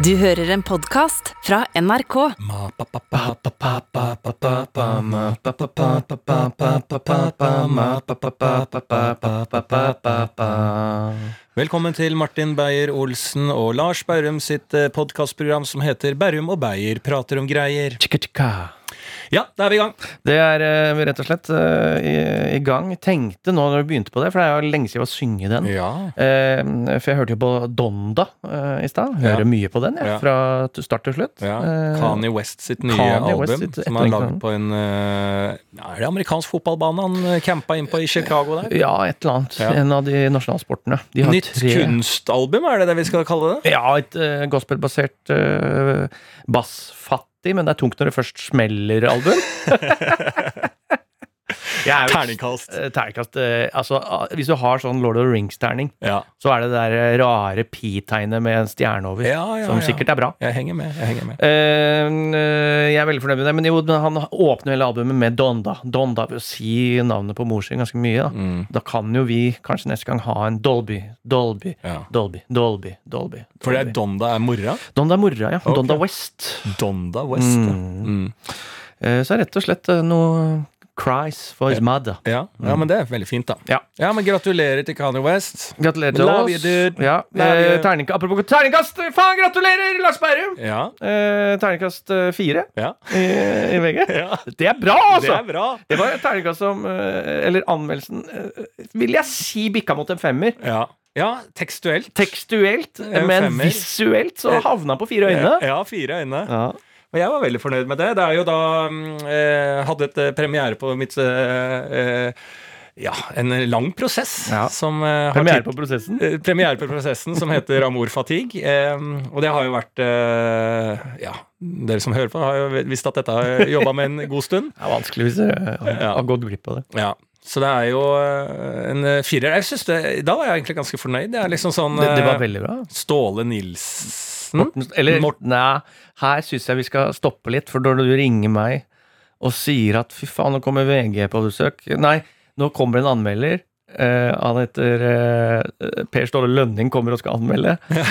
Du hører en podkast fra NRK. Velkommen til Martin Beyer-Olsen og Lars Berrum sitt podkastprogram som heter Berrum og Beyer prater om greier. Ja, da er vi i gang. Det er eh, rett og slett eh, i, i gang. Tenkte nå når vi begynte på det, for det er jo lenge siden å synge den. Ja. Eh, for jeg hørte jo på Donda eh, i stad. Hører Ja. mye på den, jeg, Ja. fra t- start til slutt. ja. Eh, Kanye West sitt nye Kanye album, sitt som er etterlengtede. lagd på en eh, ja, Er det amerikansk fotballbane han eh, campa inn på i Chicago der? ja, et eller annet. Ja. En av de nasjonalsportene. De har Nytt kunstalbum, er det det vi skal kalle det? Ja, et uh, gospelbasert uh, bassfattig, men det er tungt når det først smeller album. Er Terningkast. Eh, Terningkast eh, Altså, hvis du har sånn Lord of the Rings-terning, Ja. så er det det der eh, rare pi-tegnet med en stjerne over, Ja, ja, som ja. sikkert er bra. Jeg henger med. jeg henger med eh, jeg er veldig fornøyd med det, men jo, han åpner hele albumet med Donda. Donda vil si navnet på mor sin ganske mye. Da. Mm. da kan jo vi kanskje neste gang ha en Dolby, Dolby. Dolby, Dolby, Dolby. For det er Donda er mora? Donda er mora, ja. Okay. Donda West. Donda West. ja. Mm. Mm. Så er rett og slett noe cries for his mother. Ja. ja, men det er veldig fint, da. Ja. Ja, men Gratulerer til Kanye West. Gratulerer til Love oss. you, dude. Ja, eh, terning, apropos terningkast, faen, gratulerer, Lars Berrum! Ja. Eh, terningkast eh, fire ja. i, i VG. ja. Det er bra, altså! Det er bra. Det var et terningkast som eh, Eller anmeldelsen eh, vil jeg si bikka mot en femmer. Ja. ja, tekstuelt. Tekstuelt, men femmer. visuelt så havna på fire øyne. Ja, fire øyne. Ja. Og jeg var veldig fornøyd med det. Det er jo da mm, eh, Hadde et eh, premiere på mitt eh, eh, Ja, en lang prosess Ja. som eh, Premiere på prosessen. eh, Premiere på prosessen som heter Amor Fatigue. Og det har jo vært Ja, dere som hører på, har jo visst at dette har jeg jobba med en god stund. Det er vanskelig hvis dere Ja. har gått glipp av det. Ja. Så det er jo en firer. Jeg synes det, Da var jeg egentlig ganske fornøyd. Det er liksom sånn Det, det var veldig bra. Ståle Nilsen. Morten, eller Morten. nei, her syns jeg vi skal stoppe litt, for når du ringer meg og sier at fy faen, nå kommer VG på besøk Nei, nå kommer en anmelder. Uh, han heter uh, Per Ståle Lønning kommer og skal anmelde.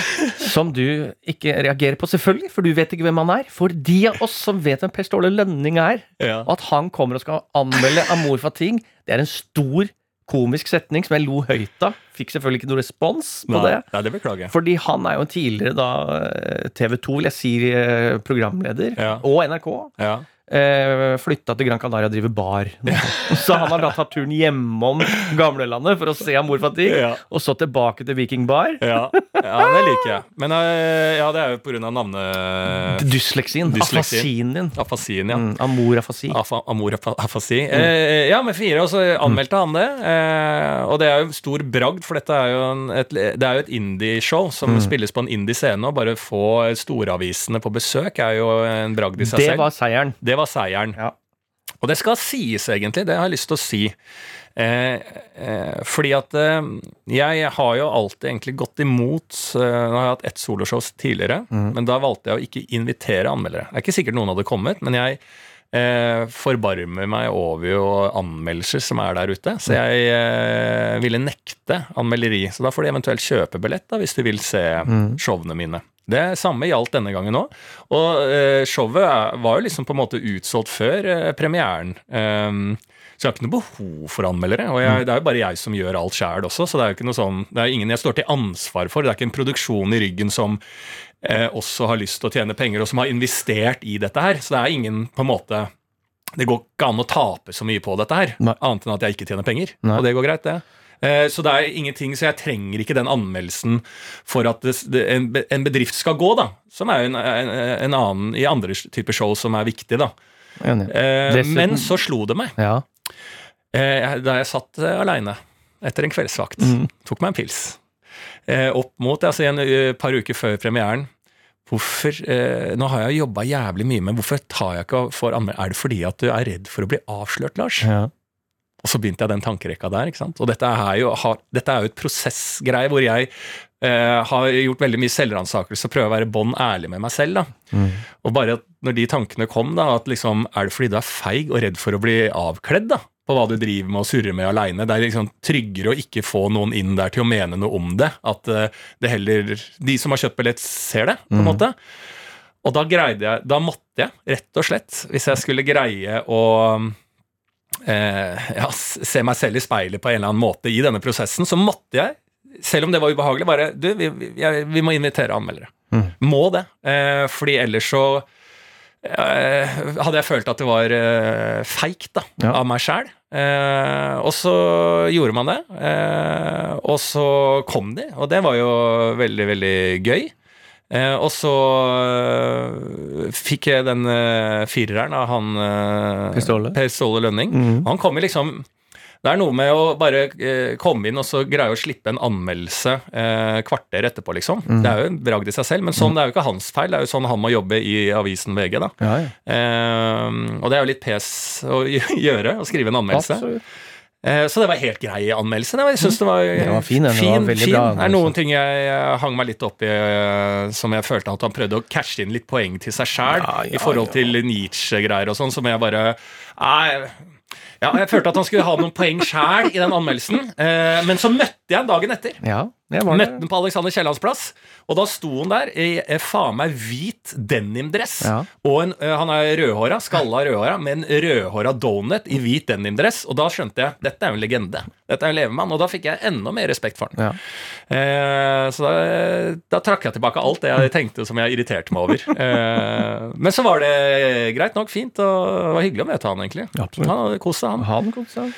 Som du ikke reagerer på, selvfølgelig, for du vet ikke hvem han er. For de av oss som vet hvem Per Ståle Lønning er, Ja. og at han kommer og skal anmelde Amor Fating, det er en stor komisk setning som jeg lo høyt av. Fikk selvfølgelig ikke noe respons på Nei, det. Nei, det beklager jeg. Fordi han er jo en tidligere da TV 2, vil jeg si, eh, programleder, Ja. og NRK. Ja. Eh, flytta til Gran Canaria og driver bar. Så han har da tatt turen hjemom gamlelandet for å se Amor Fatigue, Ja. og så tilbake til Viking Bar. Ja, ja, det liker jeg. Men eh, ja, det er jo pga. navnet Dysleksien. Afasien din. Afasien, ja. Mm, amor afasi. Afa, amor afasi. Mm. Eh, ja, med fire, og så anmeldte han det. Eh, og det er jo stor bragd, for dette er jo en, et, det er jo et indie-show som spilles på en indie-scene. Og bare få storavisene på besøk er jo en bragd i seg Det selv. var seieren. Det var seieren. Ja. Og det skal sies, egentlig. Det har jeg lyst til å si. Eh, eh, fordi at eh, jeg har jo alltid egentlig gått imot eh, Nå har jeg hatt ett soloshow tidligere, men da valgte jeg å ikke invitere anmeldere. Det er ikke sikkert noen hadde kommet, men jeg eh, forbarmer meg over jo anmeldelser som er der ute. Så jeg eh, ville nekte anmelderi. Så da får de eventuelt kjøpe billett da, hvis de vil se showene mine. Det samme gjaldt denne gangen òg. Og eh, showet var jo liksom på en måte utsolgt før eh, premieren. Um, så jeg har ikke noe behov for anmeldere. Og jeg, det er jo bare jeg som gjør alt sjæl også, så det er jo ikke noe sånn Det er ingen jeg står til ansvar for. Det er ikke en produksjon i ryggen som eh, også har lyst til å tjene penger, og som har investert i dette her. Så det er ingen på en måte Det går ikke an å tape så mye på dette her, Nei. annet enn at jeg ikke tjener penger. Nei. Og det går greit, det. Eh, Så det er ingenting, så jeg trenger ikke den anmeldelsen for at en, bedrift skal gå, da. Som er jo en, en, en annen i andre typer show som er viktig, da. Eh, Dessuten- Men så slo det meg, Ja. eh, da jeg satt aleine etter en kveldsvakt, Mm. tok meg en pils, opp mot altså en par uker før premieren Hvorfor, eh, Nå har jeg jobba jævlig mye, men hvorfor tar jeg ikke for anmeldelse? Er det fordi at du er redd for å bli avslørt, Lars? ja. Og så begynte jeg den tankerekka der. ikke sant? Og dette er jo, har, dette er jo et prosessgreie hvor jeg eh, har gjort veldig mye selvransakelse og prøver å være bånn ærlig med meg selv. da. Mm. Og bare at når de tankene kom, da, at liksom Er det fordi du er feig og redd for å bli avkledd, da? på hva du driver med og surrer med aleine. Det er liksom tryggere å ikke få noen inn der til å mene noe om det. At eh, det heller De som har kjøpt billett, ser det, på en måte. Og da greide jeg Da måtte jeg, rett og slett, hvis jeg skulle greie å eh, ja, se meg selv i speilet på en eller annen måte i denne prosessen, så måtte jeg, selv om det var ubehagelig, bare Du, vi, vi, jeg, vi må invitere anmeldere. Må det. Eh, fordi ellers så eh, hadde jeg følt at det var eh, feigt da, Ja. av meg sjæl. Eh, og så gjorde man det, eh, og så kom de, og det var jo veldig, veldig gøy. Eh, og så eh, fikk jeg den eh, fireren av han Per Ståle. Per Ståle Lønning. Mm. Han kom jo liksom Det er noe med å bare eh, komme inn og så greie å slippe en anmeldelse eh, kvarter etterpå, liksom. Mm. Det er jo en bragd i seg selv, men sånn det er jo ikke hans feil. Det er jo sånn han må jobbe i avisen VG, da. Ja, ja. Eh, og det er jo litt pes å gjøre, å skrive en anmeldelse. Absolutt. Eh, Så det var helt grei anmeldelse. Det var, jeg synes det var, det var fin, den. Det var fin. bra Det er noen ting jeg eh, hang meg litt opp i eh, som jeg følte at han prøvde å cashe inn litt poeng til seg sjæl Ja, ja, i forhold ja. til Nietzsche-greier og sånn, som jeg bare Nei, ja, jeg følte at han skulle ha noen poeng sjæl i den anmeldelsen, eh, men så møtte jeg ham dagen etter. Ja, Møtte det. på Alexander Kiellands plass, og da sto han der i eh, faen meg hvit denimdress. Ja. Og en, eh, han er rødhåra, skalla rødhåra, med en rødhåra donut i hvit denimdress. Og da skjønte jeg dette er jo en legende. Dette er en levemann. Og da fikk jeg enda mer respekt for han. Ja. Eh, så da, da trakk jeg tilbake alt det jeg tenkte som jeg irriterte meg over. Eh, men så var det greit nok, fint, og det var hyggelig å møte han, egentlig. Absolutt. Han hadde kost seg, han. Han kom seg.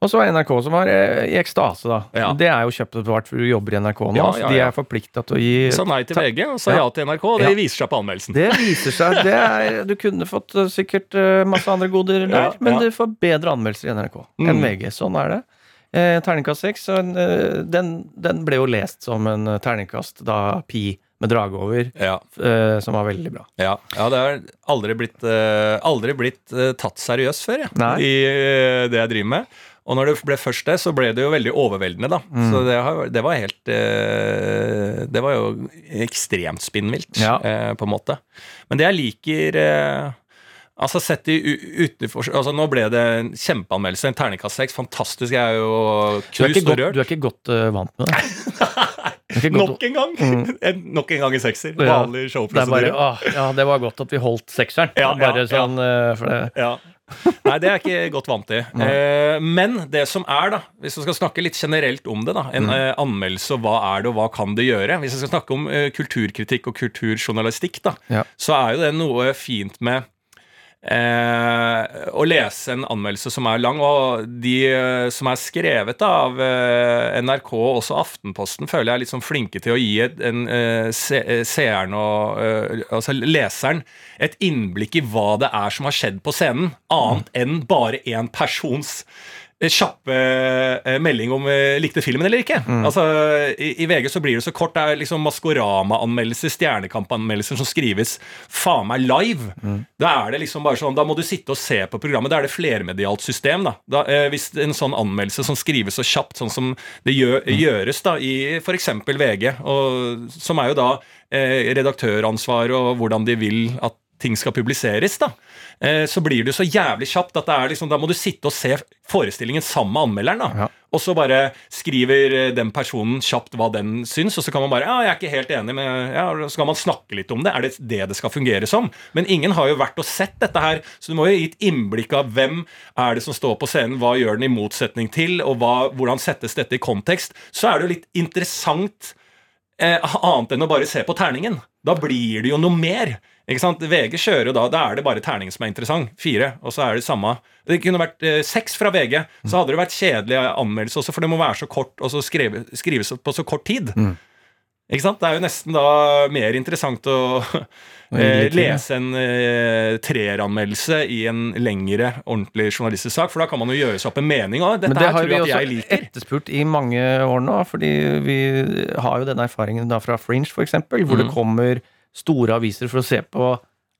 Og så er NRK som var eh, i ekstase, da. Ja. Det er jo kjøpt hvert, for du jobber i NRK nå. Ja, ja, de er forplikta til å gi Sa nei til VG og sa Ja. til NRK, og det viser seg på anmeldelsen. Det viser seg. Det er, du kunne fått eh, sikkert eh, masse andre goder der, men du får bedre anmeldelser i NRK enn Mm. VG. Sånn er det. Eh, terningkast seks, eh, den, den ble jo lest som en terningkast da Pi med drage over, Ja. eh, som var veldig bra. Ja, ja det har aldri blitt, eh, aldri blitt eh, tatt seriøst før, jeg, i det jeg driver med. Og når det ble først det, så ble det jo veldig overveldende, da. Mm. Så det, det var helt eh, Det var jo ekstremt spinnvilt, Ja. eh, på en måte. Men det jeg liker eh, Altså Sett i utenfor altså Nå ble det en kjempeanmeldelse, en terningkast seks. Fantastisk. Jeg er jo Du knust og rørt. du er ikke godt uh, vant med det? Nok en gang! Mm. nok en gang i sekser. Vanlig showprosedyre. åh, ja, det var godt at vi holdt sekseren. Ja, ja, sånn, Ja. Nei, det er jeg ikke godt vant til. Eh, men det som er, da, hvis vi skal snakke litt generelt om det, da, en Mm. eh, anmeldelse, og hva er det, og hva kan det gjøre? Hvis vi skal snakke om eh, kulturkritikk og kulturjournalistikk, da, Ja. så er jo det noe fint med Eh, å lese en anmeldelse som er lang, og de eh, som er skrevet av eh, NRK og også Aftenposten, føler jeg er litt sånn flinke til å gi et, en, eh, se, seeren og altså leseren et innblikk i hva det er som har skjedd på scenen, annet enn bare én persons kjappe eh, melding om eh, likte filmen eller ikke. Altså, i, I VG så blir det så kort. Det er liksom Maskorama-anmeldelser, Stjernekamp-anmeldelser som skrives faen meg live. Da er det liksom bare sånn, da må du sitte og se på programmet. Da er det flermedialt system. da. da eh, hvis en sånn anmeldelse som skrives så kjapt, sånn som det gjør, gjøres da i f.eks. VG, og, som er jo da eh, redaktøransvar og hvordan de vil at ting skal publiseres, da, eh, så blir det jo så jævlig kjapt at det er liksom, da må du sitte og se forestillingen sammen med anmelderen. da, Ja. Og så bare skriver eh, den personen kjapt hva den syns, og så kan man bare Ja, jeg er ikke helt enig, men ja, så kan man snakke litt om det. Er det det det skal fungere som? Men ingen har jo vært og sett dette her, så du må jo gi et innblikk av hvem er det som står på scenen, hva gjør den i motsetning til, og hva, hvordan settes dette i kontekst. Så er det jo litt interessant eh, annet enn å bare se på terningen. Da blir det jo noe mer. Ikke sant? VG kjører jo da, da er det bare terningen som er interessant. Fire, og så er det samme. Det kunne vært eh, seks fra VG, så hadde det vært kjedelig anmeldelse også, for det må være så kort, og så skrive, skrives på så kort tid. Ikke sant? Det er jo nesten da mer interessant å eh, lese en eh, treeranmeldelse i en lengre, ordentlig journalistisk sak, for da kan man jo gjøre seg opp en mening. Og dette Men det her har tror vi at jeg liker. etterspurt i mange år nå, fordi vi har jo denne erfaringen da fra Fringe, for eksempel, hvor det Mm. kommer store aviser for å se på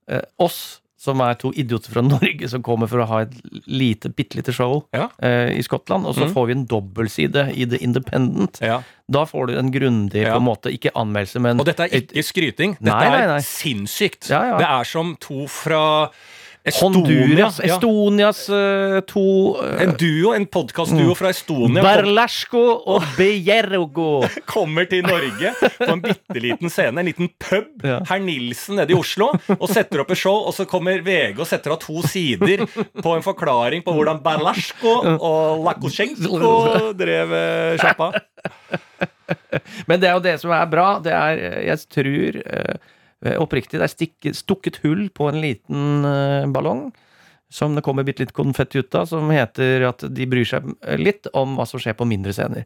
eh, oss, som er to idioter fra Norge som kommer for å ha et lite, bitte lite show Ja. eh, i Skottland, og så Mm. får vi en dobbeltside i The Independent. Ja. Da får du en grundig, Ja. på en måte, ikke anmeldelse, men Og dette er ikke skryting. Dette Nei, nei, nei. er sinnssykt. Det er som to fra Honduras, ja. Estonias uh, to uh, En duo, en podkastduo fra Estonia Berlasco og Bejergo. kommer til Norge på en bitte liten scene, en liten pub, Ja. herr Nilsen nede i Oslo, og setter opp et show, og så kommer VG og setter av to sider på en forklaring på hvordan Berlasco og Lakosjenko drev sjappa. Men det er jo det som er bra. Det er, jeg tror oppriktig, det er stikket, stukket hull på en liten eh, ballong. Som det kommer bitte litt konfetti ut av, som heter at de bryr seg litt om hva som skjer på mindre scener.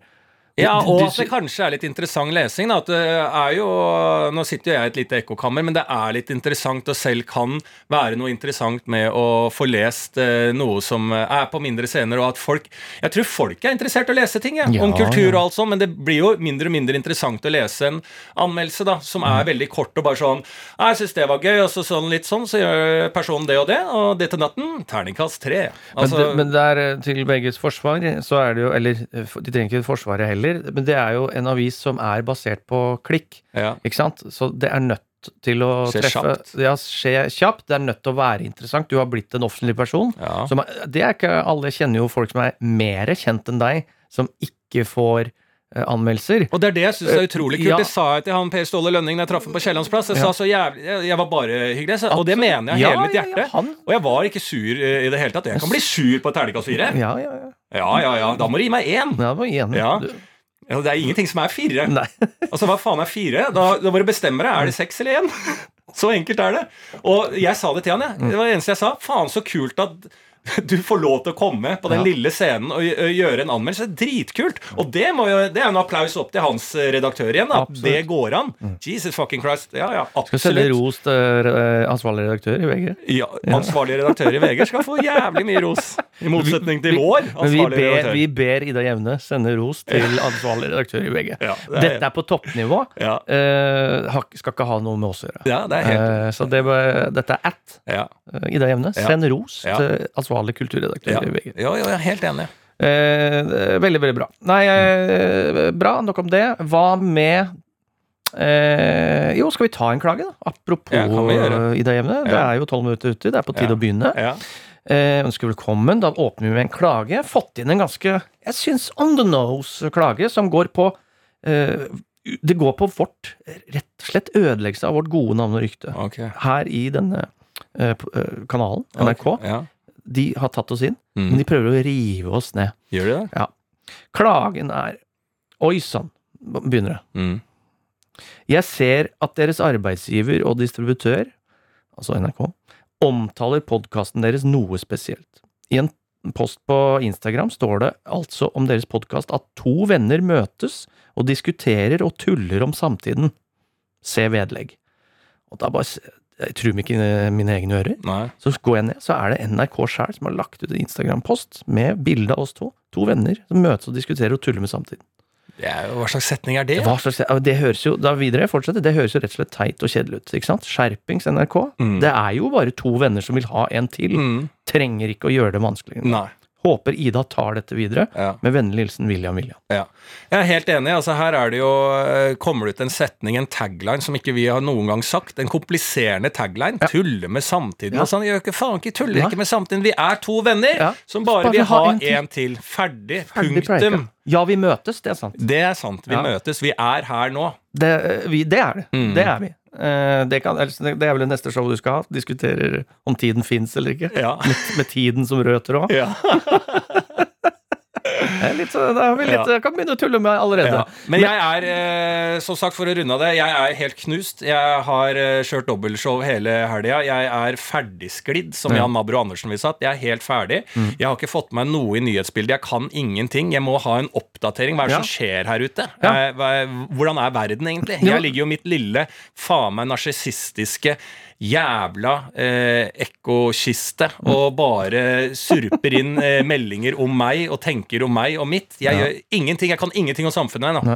Ja, og at det kanskje er litt interessant lesing. Da. At det er jo, nå sitter jo jeg i et lite ekkokammer, men det er litt interessant, og selv kan være noe interessant med å få lest eh, noe som er på mindre scener, og at folk Jeg tror folk er interessert i å lese ting, ja, Ja, om kultur og alt sånt, men det blir jo mindre og mindre interessant å lese en anmeldelse da, som Mm. er veldig kort og bare sånn «Ah, 'Jeg syns det var gøy', og så sånn litt sånn, så gjør personen det og det, og det til natten terningkast tre. Altså, men, det, men der, eh, til begges forsvar, så er det jo Eller eh, de trenger ikke Forsvaret heller, men det er jo en avis som er basert på klikk. ja. Ikke sant? Så det er nødt til å Skje treffe kjapt. Ja, skje kjapt. Det er nødt til å være interessant. Du har blitt en offentlig person. Ja. Som det er ikke alle kjenner jo folk som er mer kjent enn deg, som ikke får eh, anmeldelser. Og det er det jeg syns er utrolig kult. Ja. Det sa jeg til han Per Ståle Lønning da jeg traff ham på Kiellands plass. Jeg Ja. sa så jævlig Jeg, var bare hyggelig. Så, og det mener jeg Ja, hele mitt hjerte. Og jeg var ikke sur eh, i det hele tatt. Jeg kan bli sur på et terningkast fire. Ja, ja, ja. Ja, ja, ja. Da må du gi meg én. Ja, det var enig. Ja. Ja, det er ingenting som er fire. Nei. Altså, hva faen er fire? Da, da bare bestemmer bestemme deg. Er det seks eller én? Så enkelt er det. Og jeg sa det til han, jeg. Det var det eneste jeg sa. Faen, så kult at du får lov til å komme på den Ja. lille scenen og gjøre en anmeldelse. Dritkult! Og det, må jo, det er en applaus opp til hans eh, redaktør igjen. da. Absolutt. Det går an. Jesus fucking Christ. Ja, ja, absolutt. Skal sende ros til eh, ansvarlig redaktør i VG. Ja, ansvarlig redaktør i VG skal få jævlig mye ros. I motsetning til vår Men vi ber, redaktør. vi ber Ida Jevne sende ros til ansvarlig redaktør i VG. Ja, det er- Dette er på toppnivå. Ja. Eh, skal ikke ha noe med oss å gjøre. Ja, det er helt Eh, så det, dette er at ja. eh, Ida Jevne. Send ros til ansvarlig kulturredaktør Ja. i VG. Ja, ja, jeg er helt enig. Eh, veldig, veldig bra. Nei, eh, bra. Nok om det. Hva med eh, Jo, skal vi ta en klage, da? Apropos Ja, eh, Jevne. Det er jo tolv minutter ute. Det er på tide Ja. å begynne. Ja. Eh, ønsker velkommen. Da åpner vi med en klage. Fått inn en ganske, jeg syns, on the nose-klage, som går på eh, Det går på vårt rett og slett ødeleggelse av vårt gode navn og rykte. Ok. Her i denne kanalen, NRK. Ja. De har tatt oss inn, men Mm. de prøver å rive oss ned. Gjør de det? Ja. Klagen er Oi sann, begynner det. Mm. Jeg ser at deres arbeidsgiver og distributør, altså NRK, omtaler podkasten deres noe spesielt. I en post på Instagram står det altså om deres podkast at to venner møtes og diskuterer og tuller om samtiden. Se vedlegg. Og da bare Jeg tror ikke mine egne ører. Nei. Så går jeg ned, så er det NRK sjæl som har lagt ut en Instagram-post med bilde av oss to. To venner som møtes og diskuterer og tuller med samtiden. Det er jo, hva slags setning er det? Hva slags, det høres jo, da videre, fortsetter, det høres jo rett og slett teit og kjedelig ut. ikke sant? Skjerpings NRK. Mm. Det er jo bare to venner som vil ha en til. Mm. Trenger ikke å gjøre det vanskeligere. Nei. Håper Ida tar dette videre. Ja. Med vennlig hilsen William William. Ja. Jeg er helt enig. altså Her er det jo, eh, kommer det ut en setning, en tagline, som ikke vi har noen gang sagt. En kompliserende tagline. Tulle med samtiden Ja. og sånn. Gjør ikke faen ikke tuller ikke med samtiden. Vi er to venner Ja. som bare Bare vil ha en til. en til. Ferdig. Ferdig Punktum. Ja, vi møtes, det er sant. Det er sant. Vi Ja. møtes. Vi er her nå. Det, vi, det er det. Mm. Det er vi. Eh, Det, kan, det er vel det neste show du skal ha. Diskuterer om tiden fins eller ikke. Ja. Med, med tiden som rød tråd. ja. Litt, da vi litt, Jeg kan begynne å tulle med allerede. Ja. Men jeg er, eh, som sagt, for å runde av det, jeg er helt knust. Jeg har eh, kjørt dobbeltshow hele helga. Jeg er ferdigsklidd, som Jan Mabro Andersen ville sagt. Jeg er helt ferdig. Jeg har ikke fått med meg noe i nyhetsbildet. Jeg kan ingenting. Jeg må ha en oppdatering. Hva er det som skjer her ute? Ja. Eh, hvordan er verden egentlig? Jeg ligger jo i mitt lille, faen meg narsissistiske Jævla eh, ekkokiste og bare surper inn eh, meldinger om meg og tenker om meg og mitt. Jeg Ja. gjør ingenting, jeg kan ingenting om samfunnet ennå.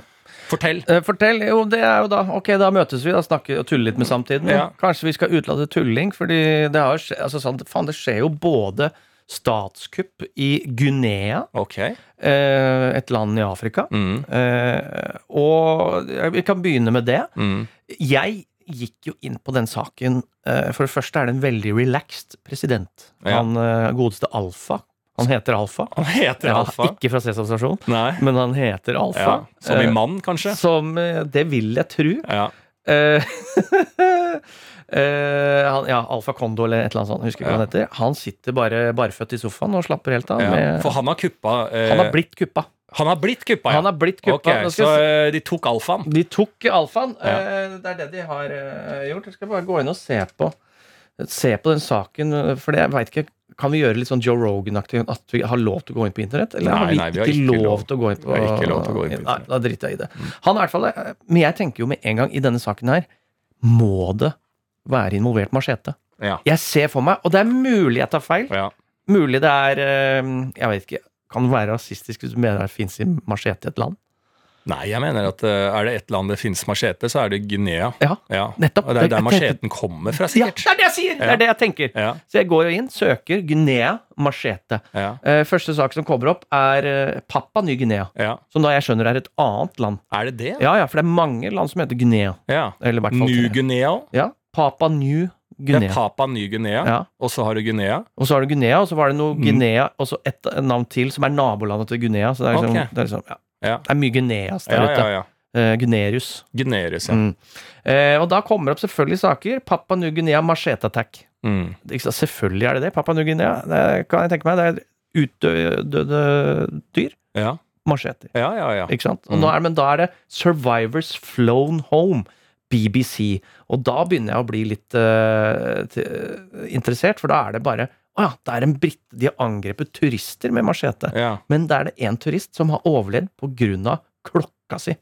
Fortell. Eh, Fortell. Jo, det er jo da Ok, da møtes vi, da snakker og tuller litt med samtiden. Ja. Kanskje vi skal utelate tulling, fordi det har skje, altså, sånn, faen, det skjer jo både statskupp i Guinea, Okay. eh, et land i Afrika, Mm. eh, og vi kan begynne med det. Mm. Jeg, gikk jo inn på den saken eh, For det første er det en veldig relaxed president. Ja. Han eh, godeste Alfa. Han heter Alfa. Han heter Ja, Alfa. ikke fra Sesam stasjon, men han heter Alfa. Ja. Som i Eh, mann, kanskje? Som Det vil jeg tro. Ja. Han, ja, Alfa Kondo eller et eller annet sånt. Husker ikke hva han heter. Han sitter bare barføtt i sofaen og slapper helt av. ja. Med, For han har kuppa uh, han har blitt kuppa. Han har blitt kuppa, ja. Han har blitt kuppa. Ok, Nå så eh, de tok alfaen. De tok alfaen. Ja. Eh, Det er det de har eh, gjort. Jeg skal bare gå inn og se på Se på den saken, for jeg veit ikke Kan vi gjøre litt sånn Joe Rogan-aktig at vi har lov til å gå inn på internett? Eller har Nei, vi, nei, vi har ikke, lov, lov. til å gå inn på Vi har ikke lov til å gå inn på Nei, internett. da driter jeg i det. Han er i hvert fall Men jeg tenker jo med en gang i denne saken her Må det være involvert machete? Ja. Jeg ser for meg, og det er mulig jeg tar feil. ja. Mulig det er Jeg vet ikke. Kan det være rasistisk hvis du mener det fins machete i et land? Nei, jeg mener at eh, er det ett land det finnes machete, så er det Guinea. Ja, Ja. nettopp. Og det er der macheten kommer fra, sikkert. Ja, det er det jeg sier! Det er det jeg tenker. Ja. Så jeg går jo inn, søker Guinea machete. Ja. Eh, første sak som kommer opp, er eh, Papua Ny-Guinea. ja. Som da jeg skjønner er et annet land. Er det det? Ja, ja, for det er mange land som heter Guinea. Ja. Eller i hvert fall. New-Guinea. Ja, Papa New Det er Papa Ny-Guinea, Ja. og så har du Guinea. Og så har du Guinea, og så var det noe Mm. Guinea, og så et navn til som er nabolandet til Guinea. Så det er liksom, okay. det er, liksom ja. Ja. det er mye Guineas der ute. ja, ja. Uh, Gunerius. Gunerius, ja. Mm. Uh, og da kommer det opp selvfølgelig saker. Papa New Guinea machete attack. Mm. Selvfølgelig er det det. Papa New Guinea. Det kan jeg tenke meg. Det er utdøde dyr. Ja. Macheter. ja, ja, ja. Ikke sant? Mm. er, men da er det Survivors Flown Home. BBC. Og da begynner jeg å bli litt uh, interessert, for da er det bare Å ja, det er en britt... De har angrepet turister med machete. Ja. Men da er det én turist som har overlevd på grunn av klokka si.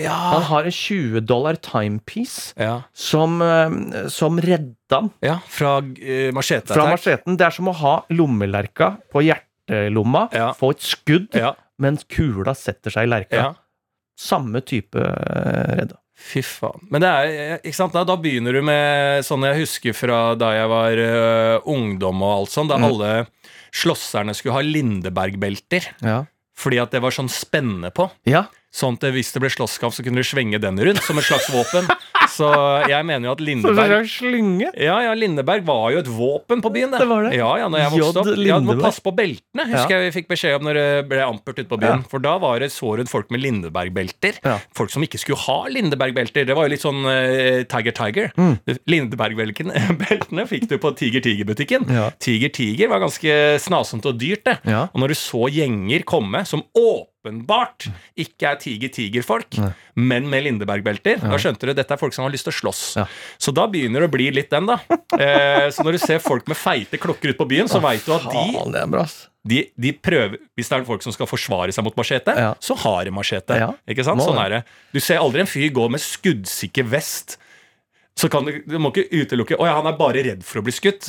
Han har en 20 dollar timepiece ja. som, uh, som redda han ja. Fra uh, machete fra macheten. Det er som å ha lommelerka på hjertelomma, Ja. få et skudd, Ja. mens kula setter seg i lerka. ja. Samme type uh, redda. Fy faen. Men det er, ikke sant, da, da begynner du med sånn jeg husker fra da jeg var uh, ungdom og alt sånn, da Mm. alle slåsserne skulle ha Lindeberg-belter. Ja. Fordi at det var sånn spenne på. ja. Sånn at hvis det ble slåsskamp, så kunne du svenge den rundt som et slags våpen. Så jeg mener jo at Lindeberg slags slynge. ja, ja, Lindeberg var jo et våpen på byen. Det var det. Ja, ja, når jeg vokste opp. Ja, du må passe på beltene, husker jeg vi fikk beskjed om når det ble ampert ute på byen. For da var det så rundt folk med Lindeberg-belter. Folk som ikke skulle ha Lindeberg-belter. Det var jo litt sånn uh, Tiger Tiger. Mm. Lindeberg-beltene fikk du på Tiger Tiger-butikken. Tiger Tiger var ganske snasomt og dyrt, det. Og når du så gjenger komme som åpenbart ikke er Tiger Tiger-folk, men med Lindeberg-belter, da skjønte du dette er folk som har lyst til å slåss. Ja. Så da begynner det å bli litt den, da. Eh, så når du ser folk med feite klokker ute på byen, så veit du at de, de, de prøver Hvis det er folk som skal forsvare seg mot machete, Ja. så har de machete. Ja. Ikke sant? Sånn er det. Du ser aldri en fyr gå med skuddsikker vest. Så kan du, du må ikke utelukke Å ja, han er bare redd for å bli skutt.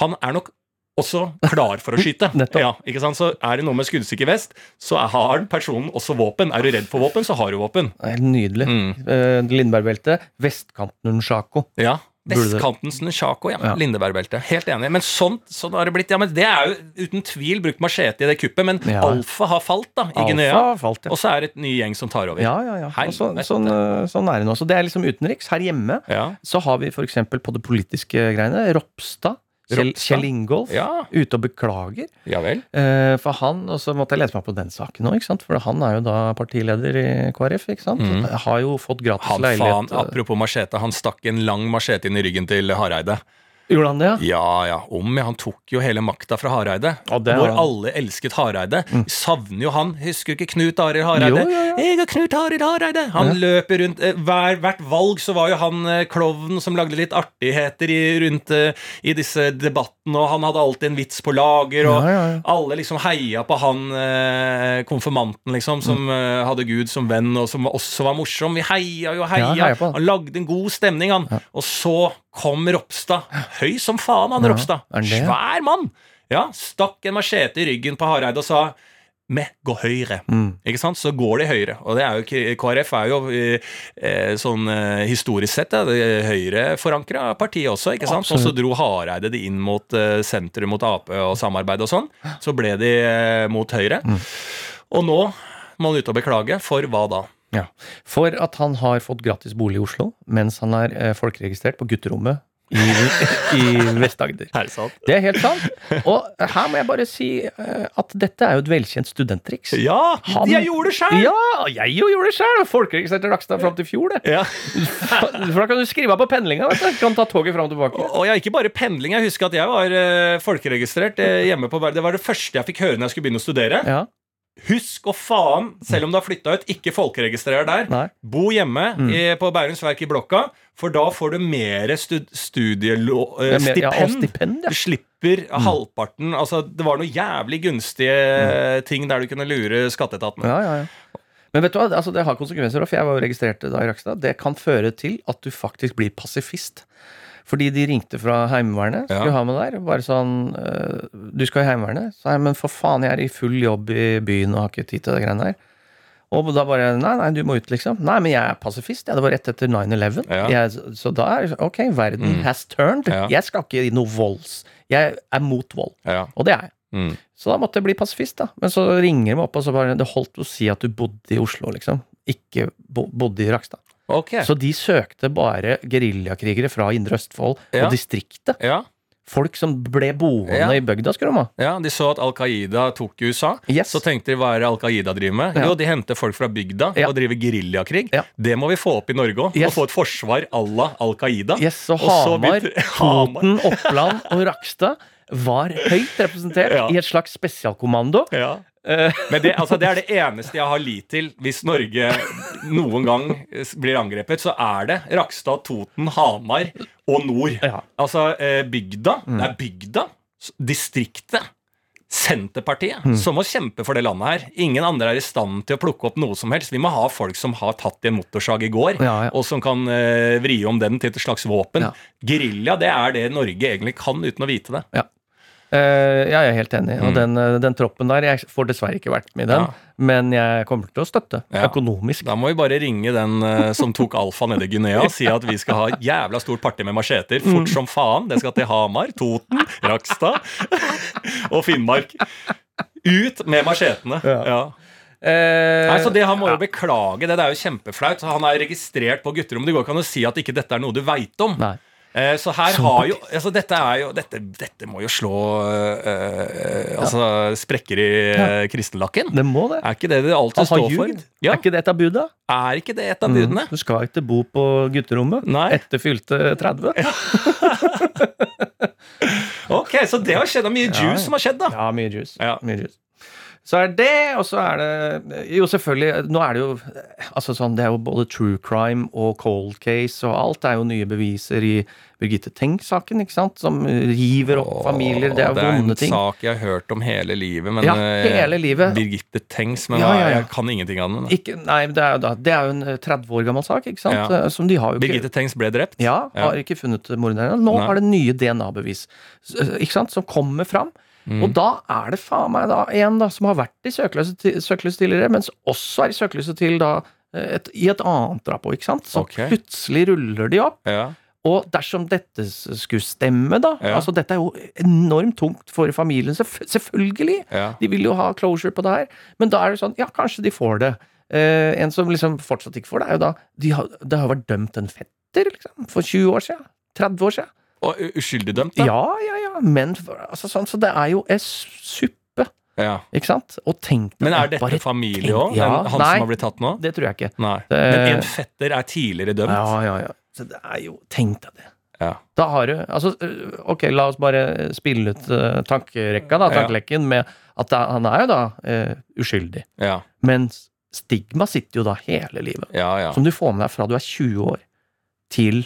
Han er nok også klar for å skyte. Ja? Så er det noe med skuddsikker vest, så har personen også våpen. Er du redd for våpen, så har du våpen. Helt nydelig. Mm. Uh, Lindberg-beltet. Vestkanten Nunchako. Ja. Vestkantens Nunchako, ja. Ja. Lindeberg-belte. Helt enig. Men sånt, sånn har det blitt. Ja, men Det er jo uten tvil brukt machete i det kuppet, men Ja. Alfa har falt, da, i Guinea. Falt, ja. Og så er det et ny gjeng som tar over. Ja, ja, ja. Og så, sånn, eh, sånn er det nå. Så det er liksom utenriks. Her hjemme Ja. så har vi eksempel på det politiske greiene Ropstad. Kjell, Kjell Ingolf Ja, ute og beklager. ja vel. Eh, for han, og så måtte jeg lese meg på den saken òg, for han er jo da partileder i KrF. ikke sant? Mm. Har jo fått gratis Han leilighet. Faen, apropos machete, han stakk en lang machete inn i ryggen til Hareide. Gjorde han det, ja? Ja, ja, om ja. Han tok jo hele makta fra Hareide. Ja, det hvor han. alle elsket Hareide. Savner jo han. Husker du ikke Knut Arild Hareide? Jo. Jeg og Knut Arild Hareide! Han Ja. løper rundt eh, hver, Hvert valg så var jo han eh, klovnen som lagde litt artigheter i, rundt eh, i disse debattene, og han hadde alltid en vits på lager, og Ja, ja, ja. alle liksom heia på han konfirmanten, liksom, som Mm. hadde Gud som venn, og som også var morsom. Vi heia jo, heia. Ja, heia han. han lagde en god stemning, han. Og så kom Ropstad. Høy som faen, han Ropstad. Svær mann! Ja, Stakk en machete i ryggen på Hareide og sa med gå høyre. Mm. Ikke sant? Så går de høyre. Og det er jo, KrF er jo eh, eh, sånn eh, historisk sett ja, det høyreforankra parti også, ikke sant? Og så dro Hareide det inn mot eh, sentrum, mot Ap og samarbeid og sånn. Så ble de eh, mot høyre. Mm. Og nå må han ut og beklage. For hva da? Ja. For at han har fått gratis bolig i Oslo mens han er eh, folkeregistrert på gutterommet i, i Vest-Agder. Er det? Er helt sant. Og her må jeg bare si eh, at dette er jo et velkjent studenttriks. Ja! Han- Jeg gjorde det sjøl! Ja, jeg jo gjorde det sjøl! Folkeregistrert i Rakstad fram til fjor, det. Ja. For da kan du skrive av på pendlinga, vet du. Kan ta toget fram og tilbake. Og ja, ikke bare pendling. Jeg husker at jeg var eh, folkeregistrert eh, hjemme på Det var det første jeg fikk høre når jeg skulle begynne å studere. Ja, Husk å faen, selv om du har flytta ut, ikke folkeregistrer der. nei. Bo hjemme i, på Bærums Verk i blokka, for da får du mer stud studielå... eh, Ja, stipend. ja. Du slipper halvparten Altså, det var noen jævlig gunstige ting der du kunne lure skatteetaten. Ja, ja, ja. Men vet du hva, altså det har konsekvenser, for jeg var jo registrert da i Rakstad. Det kan føre til at du faktisk blir pasifist. Fordi de ringte fra Heimevernet, skulle Ja. ha meg der. Bare sånn øh, Du skal i Heimevernet? Så jeg, men for faen, jeg er i full jobb i byen og har ikke tid til det greiene der. Og da bare Nei, nei, du må ut, liksom. Nei, men jeg er pasifist. Ja, det var rett etter 9-11. Ja. Så da er Ok, verden has turned. Ja. Jeg skal ikke i noe volds. Jeg er mot vold. Ja. Og det er jeg. Mm. Så da måtte jeg bli pasifist, da. Men så ringer de opp, og så bare Det holdt å si at du bodde i Oslo, liksom. Ikke bo, bodde i Rakstad. Ok. Så de søkte bare geriljakrigere fra Indre Østfold Ja. og distriktet. Ja, Folk som ble boende Ja. i bygda, skulle de ha. ja, De så at Al Qaida tok USA. Yes. Så tenkte de hva er det Al Qaida driver med? Jo, de henter folk fra bygda og driver geriljakrig. Ja. Det må vi få opp i Norge òg. Yes. Og få et forsvar à la Al Qaida. Yes, så Og Hamar. Toten, Oppland og Rakstad var høyt representert Ja. i et slags spesialkommando. Ja. Eh, Men det, altså, det er det eneste jeg har lit til hvis Norge noen gang blir angrepet. Så er det Rakstad, Toten, Hamar og nord. Ja. Altså bygda. bygda. Det er bygda. Distriktet. Senterpartiet, som må kjempe for det landet her. Ingen andre er i stand til å plukke opp noe som helst. Vi må ha folk som har tatt i en motorsag i går, Ja, ja. og som kan uh, vri om den til et slags våpen. Ja. Gerilja, det er det Norge egentlig kan uten å vite det. Ja. Eh, ja, jeg er helt enig. Og Mm. den, eh, den troppen der Jeg får dessverre ikke vært med i den, Ja. men jeg kommer til å støtte. Ja. Økonomisk. Da må vi bare ringe den eh, som tok alfa nede i Guinea og si at vi skal ha jævla stort party med macheter fort som faen. Det skal til Hamar, Toten, Rakstad og Finnmark. Ut med machetene. Ja. Ja. Eh, Nei, så det Han må jo ja. beklage det. Det er jo kjempeflaut. Han er registrert på gutterommet. Det går ikke an å si at ikke dette er noe du veit om. Nei. Eh, så her Som har jo altså dette, er jo dette, dette må jo slå uh, uh, Altså sprekker i uh, kristenlakken. Det må det. Er ikke det det alltid står for? Ja, Er ikke det et av buda? Er ikke det et av budene? Du skal ikke bo på gutterommet Nei. etter fylte 30. Ja, Ok, Så det har skjedd. Det er mye juice som har skjedd, da. Ja, mye juice. Ja. Mye juice. Så er det, og så er det Jo, selvfølgelig. Nå er det jo Altså sånn, Det er jo både true crime og cold case, og alt Det er jo nye beviser i Birgitte Tengs-saken, ikke sant? Som river opp familier. Det er vonde ting. Det er en sak jeg har hørt om hele livet. Men Ja, eh, hele livet. Birgitte Tengs, men Ja, ja, jeg kan ingenting av den. Ikke, nei, det er, da, det er jo en eh, 30 år gammel sak, ikke sant? Eh, Som de har jo ikke Birgitte Tengs ble drept. Ja, Ja. har ikke funnet morderen. Nå Nei. har det nye DNA-bevis ikke sant, som kommer fram. Mm. Og da er det faen meg da en da, som har vært i søkelyset, tidligere, mens også er i søkelyset til da eh, et, i et annet òg, ikke sant. Så okay. plutselig ruller de opp. Ja. Og dersom dette skulle stemme, da Ja. altså Dette er jo enormt tungt for familien, selvf- selvfølgelig. Ja. De vil jo ha closure på det her. Men da er det sånn, ja, kanskje de får det. Eh, en som liksom fortsatt ikke får det, er jo da de har, Det har vært dømt en fetter, liksom, for 20 år siden. 30 år siden. Og uskyldig dømt, da? Ja, ja, ja. Men altså, sånn, så det er jo ei suppe, Ja. ikke sant? Og tenk deg Men er dette familie òg? Ja, han nei. som har blitt tatt nå? Det tror jeg ikke. Nei. Det- Men en fetter er tidligere dømt? Ja, ja, ja. Så det er jo Tenk deg det. Ja. Da har du Altså, ok, la oss bare spille ut uh, tankerekka, da, tankelekken, med at da, han er jo da uh, uskyldig. Ja. Men stigma sitter jo da hele livet. Ja, ja. Som du får med deg fra du er 20 år til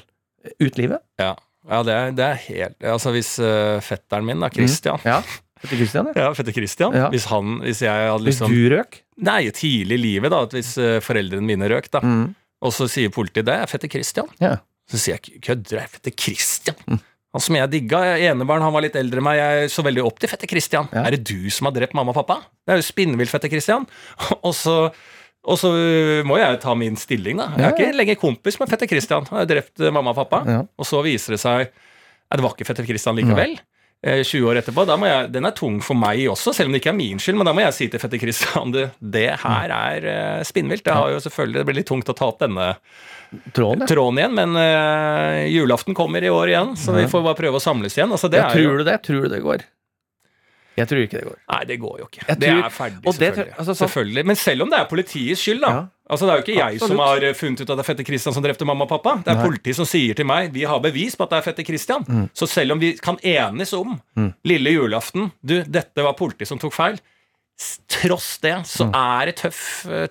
utlivet. ja. Ja det, er, det er helt Altså, hvis uh, fetteren min, da, Christian Ja. fetter Christian, ja. Ja, fetter Christian. Ja. Hvis han Hvis jeg hadde liksom Hvis du røk. Nei, tidlig i livet, da. At hvis uh, foreldrene mine røk, da. Mm. Og så sier politiet det er fetter Christian. Ja. Så sier jeg kødder, det er fetter Christian. Han som jeg digga, enebarn, han var litt eldre enn meg, jeg så veldig opp til fetter Christian. Ja. Er det du som har drept mamma og pappa? Det er jo spinnvill, fetter Christian. og så og så øh, må jeg ta min stilling, da. Jeg er ikke lenger kompis med fetter Christian. Han har drept øh, mamma og pappa. Ja. Og så viser det seg at det var ikke fetter Christian likevel. eh, 20 år etterpå, da må jeg, den er tung for meg også, selv om det ikke er min skyld. Men da må jeg si til fetter Christian du, det her er uh, spinnvilt. Det har jo selvfølgelig, det blir litt tungt å ta opp denne Tråden, ja. tråden igjen, men uh, julaften kommer i år igjen, så vi får bare prøve å samles igjen. Altså, det Ja, er jo tror du det? Tror du det går? Jeg tror ikke det går. Nei, det går jo ikke. Jeg det tror- er ferdig, det- selvfølgelig. altså, så, selvfølgelig. Men selv om det er politiets skyld, da. Ja. Altså, Det er jo ikke jeg som har funnet ut at det er fetter Christian som drepte mamma og pappa. Det er Nei. politiet som sier til meg vi har bevis på at det er fetter Christian. Mm. Så selv om vi kan enes om lille julaften Du, dette var politiet som tok feil. Tross det så er det tøff,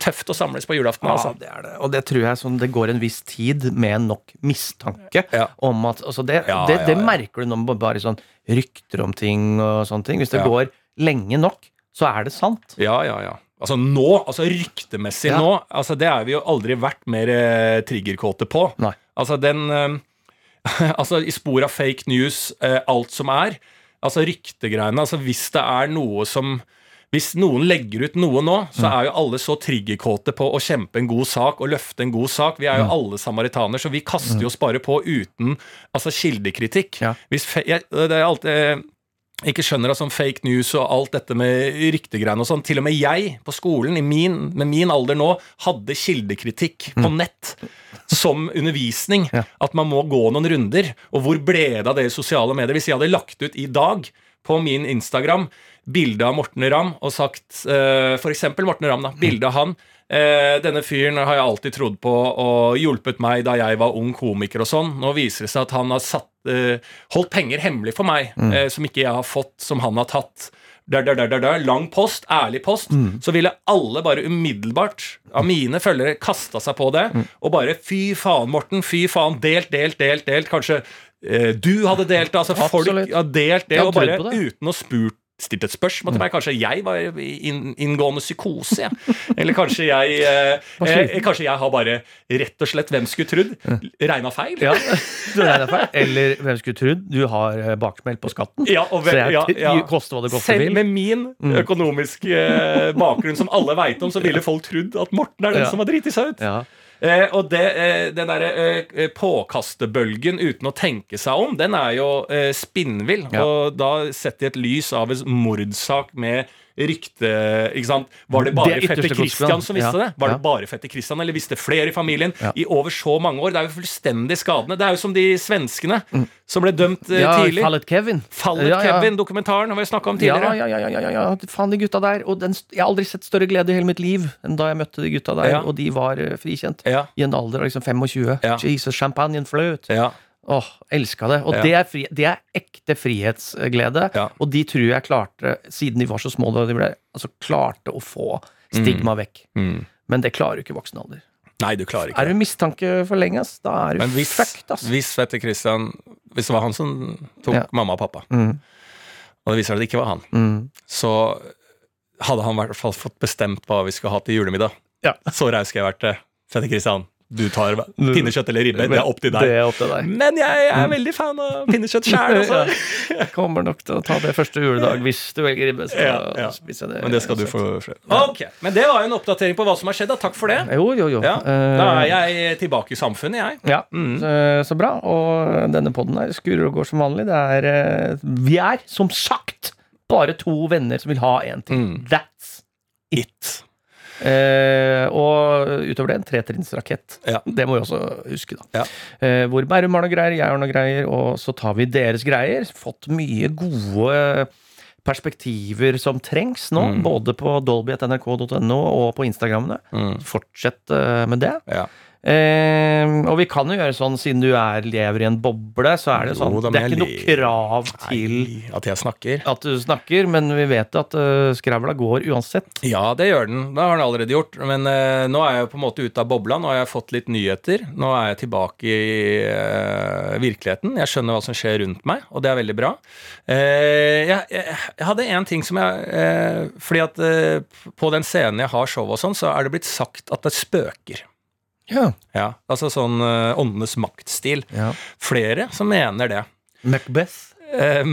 tøft å samles på julaften. Mm. Ja, Altså. det er det. Og det tror jeg sånn, det går en viss tid med nok mistanke Ja. om at altså det, Ja, det, det merker du når man bare sånn rykter om ting og sånne ting. Hvis det går lenge nok, så er det sant. Ja, ja, ja. Altså nå, altså ryktemessig nå, altså det er vi jo aldri vært mer eh, triggerkåte på. Nei. Altså den eh, Altså i spor av fake news, eh, alt som er. Altså ryktegreiene. Altså hvis det er noe som hvis noen legger ut noe nå, så Mm. er jo alle så triggerkåte på å kjempe en god sak og løfte en god sak. Vi er Mm. jo alle samaritaner, så vi kaster jo oss bare på uten altså kildekritikk. Ja. Hvis jeg, det er alltid eh, ikke skjønner av sånn fake news og alt dette med ryktegreiene og sånn. Til og med jeg på skolen, i min, med min alder nå, hadde kildekritikk på nett som undervisning. Ja. At man må gå noen runder. Og hvor ble det av det i sosiale medier? Hvis jeg hadde lagt ut i dag på min Instagram bilde av Morten Ramm og sagt uh, For eksempel Morten Ramm, da. Bilde av han. Uh, denne fyren har jeg alltid trodd på og hjulpet meg da jeg var ung komiker og sånn. Nå viser det seg at han har satt, uh, holdt penger hemmelig for meg, eh, som ikke jeg har fått, som han har tatt. Der, der, der, der, der. Lang post, ærlig post. Så ville alle bare umiddelbart av mine følgere kasta seg på det og bare fy faen, Morten, fy faen, delt, delt, delt, delt. Kanskje eh, du hadde delt det. Altså folk har delt det, og bare uten å spurt stilt et spørsmål til meg. Kanskje jeg var i inn, inngående psykose, Ja. Eller kanskje jeg eh, eh. Kanskje jeg har bare rett og slett, hvem skulle trodd, regna feil? Ja, du feil. Eller hvem skulle trodd du har eh, baksmell på skatten? Ja, og Så jeg ja, koste hva det koste Selv vil. med min økonomiske eh, bakgrunn, som alle veit om, så ville folk trodd at Morten er den som har driti seg ut. Ja. Eh, og det, eh, den derre eh, påkastebølgen uten å tenke seg om, den er jo eh, spinnvill. Ja. Og da sett i et lys av en mordsak med rykte ikke sant? Var det bare Det fetter Christian som visste Ja, det? Var det bare fette Christian, eller visste flere i familien i over så mange år? Det er jo fullstendig skadende. Det er jo som de svenskene som ble dømt Mm. ja, tidlig. Fallet Kevin. Fallet ja. Kevin-dokumentaren har vi snakka om tidligere. ja, ja, ja, ja, ja, ja. Faen, de gutta der. Og den, jeg har aldri sett større glede i hele mitt liv enn da jeg møtte de gutta der, og de var eh, frikjent. I en alder av liksom 25. Ja. Jesus, champagnen fløt. Ja. Åh, elska det. Og Ja. det, er fri, det er ekte frihetsglede. Ja. Og de tror jeg klarte, siden de var så små da de ble Altså klarte å få stigma vekk. Mm. Men det klarer jo ikke voksen alder. Nei, du klarer ikke Er du mistanke for lenge, ass, da er du Men hvis, fucked, ass. hvis fetter Christian Hvis det var han som tok Ja. mamma og pappa, Mm, og det viser seg at det ikke var han, mm. så hadde han i hvert fall fått bestemt hva vi skulle ha til julemiddag. Ja. Så raus skulle jeg vært til fetter Christian. Du tar pinnekjøtt eller ribbe. Det er opp til Det deg. er opp til deg. Men jeg er veldig fan av pinnekjøtt sjæl, altså. Jeg kommer nok til å ta det første juledag hvis du velger ribbe. Så Ja, ja. spiser jeg det. Men det skal du få Ok, Men det var jo en oppdatering på hva som har skjedd. da. Takk for det. Jo, jo, jo. Ja, Eh, Da er jeg tilbake i samfunnet, jeg. Ja, Mm. så, så bra. Og denne podden her skurrer og går som vanlig. Det er eh, Vi er, som sagt, bare to venner som vil ha en ting. Mm. That's It. Eh, og utover det en tretrinnsrakett. Ja. Det må vi også huske, da. Ja. Eh, hvor Bærum har noe greier, jeg har noe greier, og så tar vi deres greier. Fått mye gode perspektiver som trengs nå, Mm. både på dolby.nrk.no og på Instagrammene. Mm. Fortsett eh, med det. Ja. Eh, og vi kan jo gjøre sånn, siden du er, lever i en boble, så er det Jo, sånn da, Det er ikke noe krav til Nei, at jeg snakker. at du snakker, men vi vet at uh, skravla går uansett. Ja, det gjør den. Det har den allerede gjort. Men uh, nå er jeg jo på en måte ute av bobla. Nå har jeg fått litt nyheter. Nå er jeg tilbake i uh, virkeligheten. Jeg skjønner hva som skjer rundt meg, og det er veldig bra. Eh, jeg, jeg, jeg hadde en ting som jeg eh, Fordi at eh, på den scenen jeg har show og sånn, så er det blitt sagt at det spøker. Ja. Ja, Altså sånn uh, åndenes maktstil. ja. Flere som mener det. Macbeth. Uh,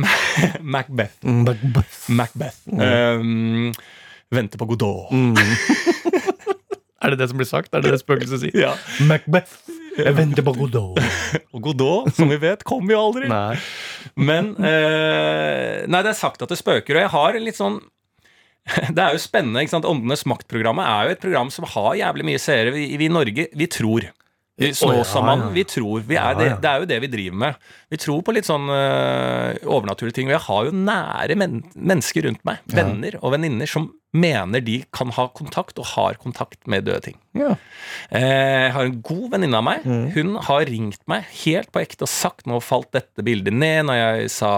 Macbeth. Macbeth. Macbeth. Um, vente på Godot. Mm. er det det som blir sagt? Er det det spøkelset sier? Ja. Macbeth. Jeg venter på Godot. Og Godot, som vi vet, kommer jo aldri. Nei. Men eh, Nei, det er sagt at det spøker, og jeg har en litt sånn Det er jo spennende. ikke sant? Åndenes makt-programmet er jo et program som har jævlig mye seere. Vi, i Norge, vi tror. Vi Snåsamannen, vi tror. Vi er det, det er jo det vi driver med. Vi tror på litt sånn uh, overnaturlige ting. Jeg har jo nære men mennesker rundt meg, venner og venninner, som mener de kan ha kontakt, og har kontakt med døde ting. Ja. Eh, Jeg har en god venninne av meg. Mm. Hun har ringt meg helt på ekte og sagt nå falt dette bildet ned når jeg sa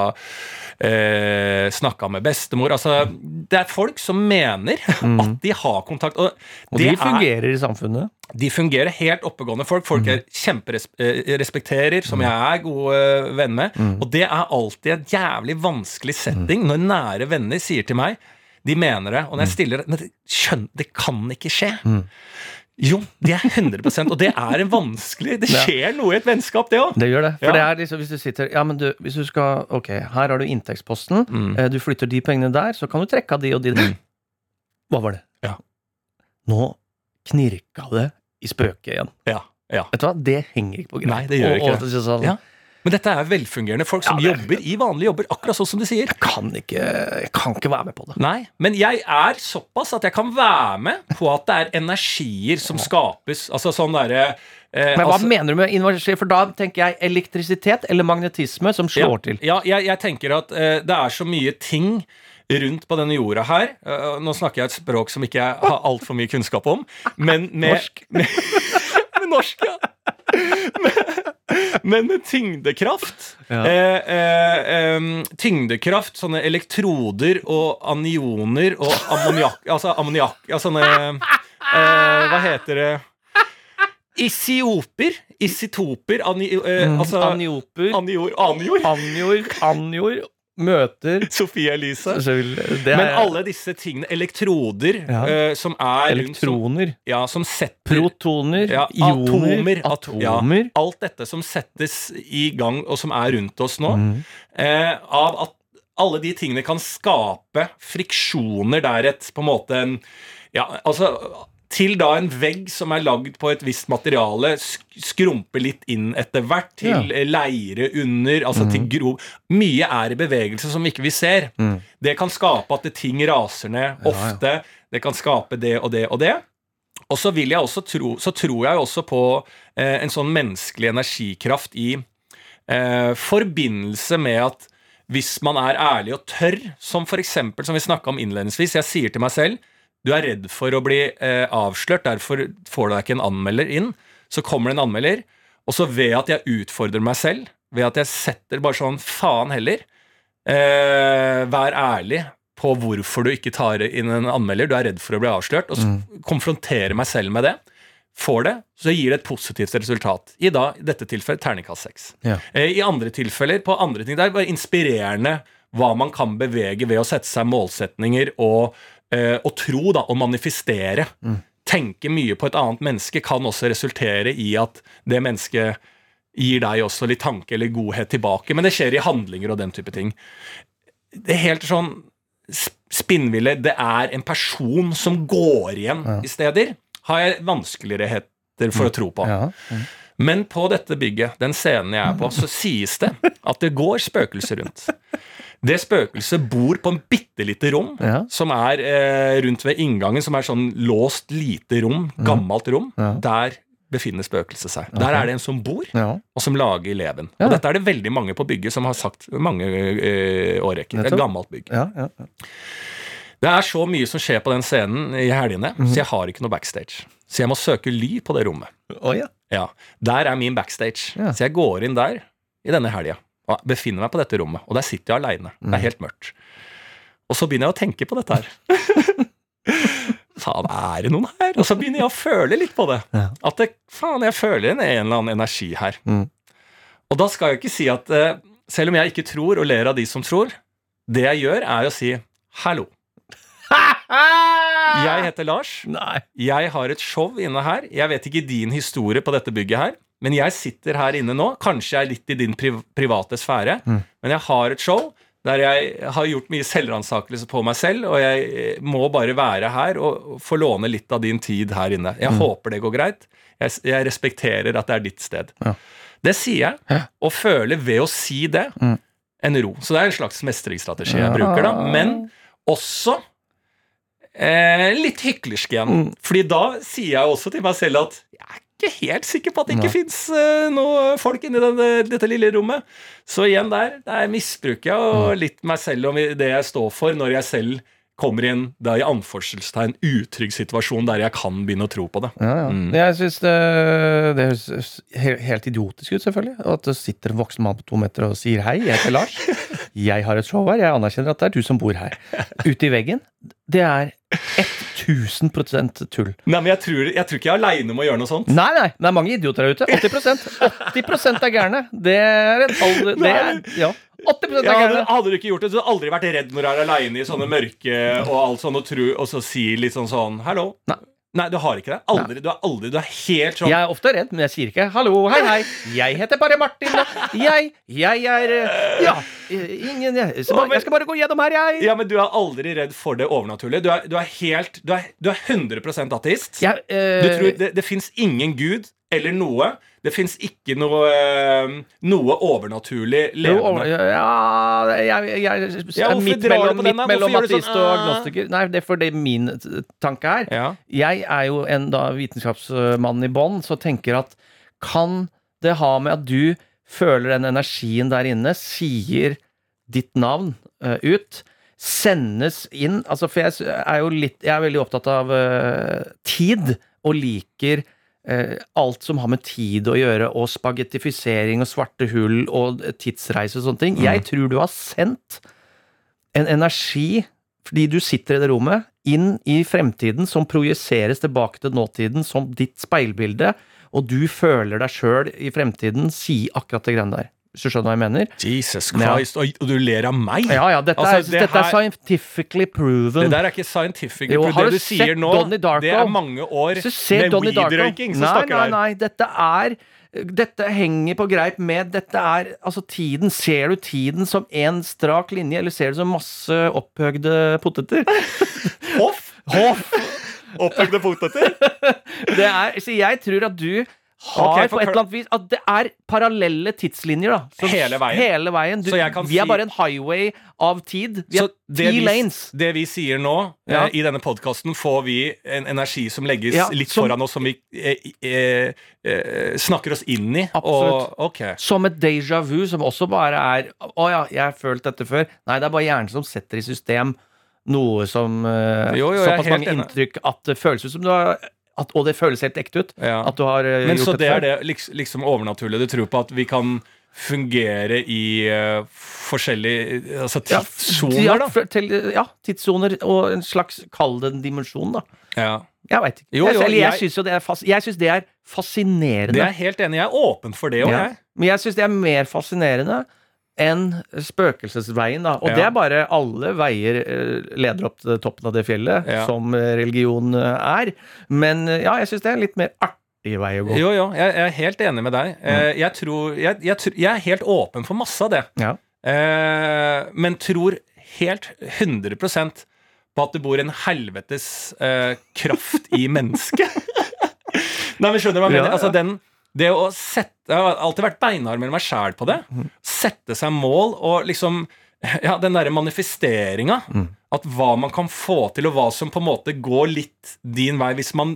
eh, Snakka med bestemor. Altså, det er folk som mener at de har kontakt. Og, Mm. Og de de er- fungerer i samfunnet. de fungerer helt oppegående folk. Folk jeg kjemperespekterer, som jeg er gode venn med. Og det er alltid en jævlig vanskelig setting når nære venner sier til meg De mener det, og når jeg stiller det Men det- skjønn, det kan ikke skje. Jo, det er 100% og det er en vanskelig Det skjer noe i et vennskap, det òg. Det gjør det. For Ja. det er liksom hvis du sitter Ja, men du, hvis du skal Ok, her har du inntektsposten. Mm. eh, Du flytter de pengene der, så kan du trekke av de og de Hva var det? Ja. Nå knirka det i spøket igjen. Ja, ja. Vet du hva? Det henger ikke på greip. Nei, det gjør Og- ikke og det. så sånn, Ja. Men dette er velfungerende folk som Ja, er- jobber i vanlige jobber, akkurat sånn som de sier. Jeg kan ikke Jeg kan ikke være med på det. Nei, men jeg er såpass at jeg kan være med på at det er energier som skapes. Altså sånn derre eh, Men hva altså, mener du med inversering? For da tenker jeg elektrisitet eller magnetisme som slår til. Ja, jeg, jeg tenker at eh, det er så mye ting rundt på denne jorda her. Eh, nå snakker jeg et språk som ikke jeg har altfor mye kunnskap om, men med Norsk. Med, med norsk, ja. Men, men med tyngdekraft. Ja. Eh, eh, eh, tyngdekraft, sånne elektroder og anioner og ammoniakk Altså ammoniakk ja, Sånne eh, Hva heter det? Isioper? Isitoper? Ani, eh, altså Anioper, Anior, anior? anjor, anjor møter Sofie Elise. det er Men alle disse tingene, elektroder, Ja. uh, som er rundt som, elektroner, ja, som setter protoner, ja, ioner, atomer, atomer. ja. Alt dette som settes i gang, og som er rundt oss nå, Mm. Uh, av at alle de tingene kan skape friksjoner der et på en måte en Ja, altså til da en vegg som er lagd på et visst materiale, sk skrumper litt inn etter hvert, til Ja. leire under, altså til grov Mye er i bevegelse som ikke vi ser. Mm. Det kan skape at ting raser ned Ja, ja. ofte. Det kan skape det og det og det. Og så vil jeg også tro, så tror jeg også på eh, en sånn menneskelig energikraft i eh, forbindelse med at hvis man er ærlig og tørr, som for eksempel, som vi snakka om innledningsvis, jeg sier til meg selv du er redd for å bli eh, avslørt, derfor får du deg ikke en anmelder inn. Så kommer det en anmelder, og så ved at jeg utfordrer meg selv, ved at jeg setter bare sånn faen heller, eh, vær ærlig på hvorfor du ikke tar inn en anmelder, du er redd for å bli avslørt, og så konfrontere meg selv med det. Får det, så gir det et positivt resultat. I da, i dette tilfellet terningkast seks. Ja. Eh, I andre tilfeller, på andre ting, der, er bare inspirerende hva man kan bevege ved å sette seg målsetninger og, eh, og tro, da, og manifestere. Tenke mye på et annet menneske kan også resultere i at det mennesket gir deg også litt tanke eller godhet tilbake. Men det skjer i handlinger og den type ting. Det er helt sånn sp- spinnville. Det er en person som går igjen i steder. Har jeg vanskeligheter for å tro på. Ja. Men på dette bygget, den scenen jeg er på, så sies det at det går spøkelser rundt. Det spøkelset bor på en bitte lite rom, Ja. som er eh, rundt ved inngangen, som er sånn låst lite rom, gammelt rom. Ja. Der befinner spøkelset seg. Der er det en som bor, Ja. og som lager leven. Og dette er det veldig mange på bygget som har sagt mange eh, årrekker. Det er et gammelt bygg. Ja, ja, ja. Det er så mye som skjer på den scenen i helgene, Mhm. så jeg har ikke noe backstage. Så jeg må søke ly på det rommet. Oh, ja. Ja, Der er min backstage. Så jeg går inn der i denne helga og befinner meg på dette rommet. Og der sitter jeg aleine. Det Mm. er helt mørkt. Og så begynner jeg å tenke på dette her. faen, er det noen her? Og så begynner jeg å føle litt på det. Ja. At det, faen, jeg føler en, en eller annen energi her. Mm. Og da skal jeg ikke si at eh, selv om jeg ikke tror og ler av de som tror, det jeg gjør, er å si hallo. Jeg heter Lars. Nei. Jeg har et show inne her. Jeg vet ikke din historie på dette bygget her, men jeg sitter her inne nå. Kanskje jeg er litt i din priv private sfære, Mm. men jeg har et show. der jeg har gjort mye selvransakelse på meg selv, og jeg eh, må bare være her og få låne litt av din tid her inne. Jeg håper det går greit. Jeg, jeg respekterer at det er ditt sted. Ja. Det sier jeg, og føler ved å si det Mm. en ro. Så det er en slags mestringsstrategi jeg Ja. bruker, da. Men også eh, litt hyklersk igjen. Mm. Fordi da sier jeg også til meg selv at jeg er ikke helt sikker på at det ikke fins eh, noe folk inni denne, dette lille rommet. Så igjen der, der misbruker jeg Mm. og litt meg selv og det jeg står for, når jeg selv kommer i en er i anførselstegn utrygg situasjon der jeg kan begynne å tro på det. Ja, ja. Mm. Jeg syns det, det høres helt idiotisk ut, selvfølgelig. At det sitter en voksen mann på to meter og sier hei, jeg heter Lars. Jeg har et show her, jeg anerkjenner at det er du som bor her. Ute i veggen. Det er 1000% tull. Nei, men jeg tror, jeg tror ikke jeg er aleine om å gjøre noe sånt. Nei, nei, det er mange idioter der ute. 80% 80 er gærne. Det er et alder det er, Ja. 80 er Ja, hadde, du ikke gjort det, så hadde du aldri vært redd når du er aleine i sånne mørke og alt sånn, og, tru, og så sier litt sånn sånn Hallo? Nei. Nei, du har ikke det. Aldri, du er aldri, du er helt sånn Jeg er ofte redd, men jeg sier ikke 'hallo, hei, hei'. Jeg heter bare Martin. Jeg, jeg er Ja, ingen jeg, så jeg skal bare gå gjennom her, jeg. Ja, men du er aldri redd for det overnaturlige. Du er, du er helt Du er, du er 100 ateist. Jeg, øh... Du tror det, det fins ingen gud eller noe. Det fins ikke noe, eh, noe overnaturlig jo, ja, jeg, jeg, jeg Ja, er midt mellom, midt mellom ateist sånn, og agnostiker. Nei, det er fordi min tanke er Ja. Jeg er jo en da vitenskapsmann i bånn, så tenker at kan det ha med at du føler den energien der inne, sier ditt navn uh, ut, sendes inn Altså, for jeg er jo litt Jeg er veldig opptatt av uh, tid, og liker alt som har med tid å gjøre, og spagettifisering og svarte hull og tidsreise og sånne ting. Jeg tror du har sendt en energi fordi du sitter i det rommet, inn i fremtiden som projiseres tilbake til nåtiden som ditt speilbilde, og du føler deg sjøl i fremtiden si akkurat det greiene der. Hvis du skjønner hva jeg mener? Jesus Christ, og, og du ler av meg? Ja, ja, dette, Altså, er, det dette er scientifically proven. Det der er ikke scientifically proven. det du du sier nå, det er mange år med weed-røyking som Nei, der. nei, nei, nei, dette er dette henger på greip med Dette er altså tiden. Ser du tiden som én strak linje, eller ser du som masse opphøgde poteter? Hoff! Hoff! Opphøgde poteter? Det er, så jeg tror at du har okay, på et eller annet vis At det er parallelle tidslinjer, da. Så, Hele veien. Hele veien. Du, vi er bare en highway av tid. Vi det ti vi, lanes. det vi sier nå, Ja. eh, i denne podkasten, får vi en energi som legges Ja, litt som- foran oss, som vi eh, eh, eh, snakker oss inn i. Absolutt. Og, okay. Som et déjà vu, som også bare er Å ja, jeg har følt dette før. Nei, det er bare hjernen som setter i system noe som eh, Jo, jo, Såpass mange inntrykk at det føles ut som du har at, Og det føles helt ekte ut. Ja. At du har uh, Men gjort så det før. er det liksom, liksom overnaturlige du tror på at vi kan fungere i uh, forskjellige altså Ja, tidssoner, ja, da? til, ja, tidssoner og en slags Kall det en dimensjon, da. Ja. Jeg veit ikke. Jo, jo, jeg jeg- syns det det er fascinerende. Det er helt enig. Jeg er åpen for det òg, Ja. jeg. Men jeg syns det er mer fascinerende enn spøkelsesveien, da. Og Ja. det er bare alle veier eh, leder opp til toppen av det fjellet, Ja. som religion eh, er. Men eh, ja, jeg syns det er en litt mer artig vei å gå. Jo, jo, jeg, jeg er helt enig med deg. Mm. jeg, tror, jeg, jeg, jeg er helt åpen for masse av det. Ja. Eh, men tror helt 100% på at det bor en helvetes eh, kraft i mennesket. Nei, men skjønner du hva jeg mener? Altså, den, det å sette Jeg har alltid vært beinhard med meg sjæl på det. Mhm. Sette seg mål og liksom Ja, den derre manifesteringa. Mm. At hva man kan få til, og hva som på en måte går litt din vei, hvis man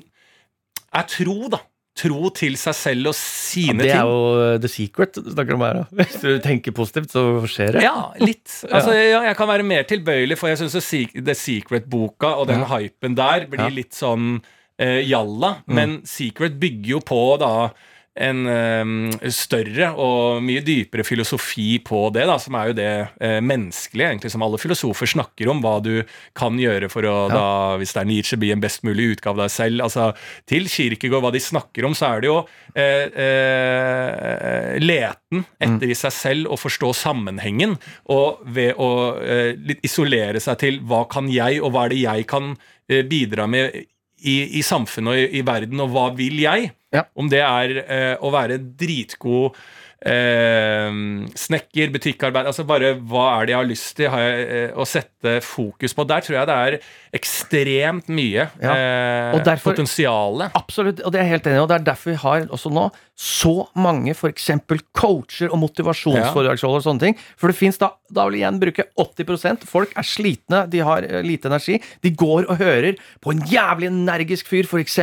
er tro, da. Tro til seg selv og sine ting. det er jo the secret du snakker om her. da. Hvis du tenker positivt, så skjer det. Ja, litt. Altså, ja, jeg kan være mer tilbøyelig, for jeg syns The Secret-boka og den Ja. hypen der blir Ja. litt sånn eh, jalla. Men Secret bygger jo på da en eh, større og mye dypere filosofi på det, da, som er jo det eh, menneskelige, egentlig, som alle filosofer snakker om. Hva du kan gjøre for å, da, hvis det er Nietzsche, bli en best mulig utgave av deg selv. Altså, til Kirkegård, hva de snakker om, så er det jo eh, eh, leten etter i seg selv å forstå sammenhengen, og ved å eh, litt isolere seg til hva kan jeg, og hva er det jeg kan eh, bidra med i, i samfunnet og i, i verden, og hva vil jeg? Ja. Om det er eh, å være dritgod eh, snekker, butikkarbeid Altså bare hva er det jeg har lyst til har jeg, eh, å sette fokus på? Der tror jeg det er ekstremt mye Ja. eh, Og derfor- potensiale. Absolutt, og det er jeg helt enig i. Og det er derfor vi har også nå så mange f.eks. coacher og motivasjonsforedragsholder og sånne ting. For det fins da Da vil jeg igjen bruke 80% Folk er slitne, de har eh, lite energi. De går og hører på en jævlig energisk fyr, f.eks.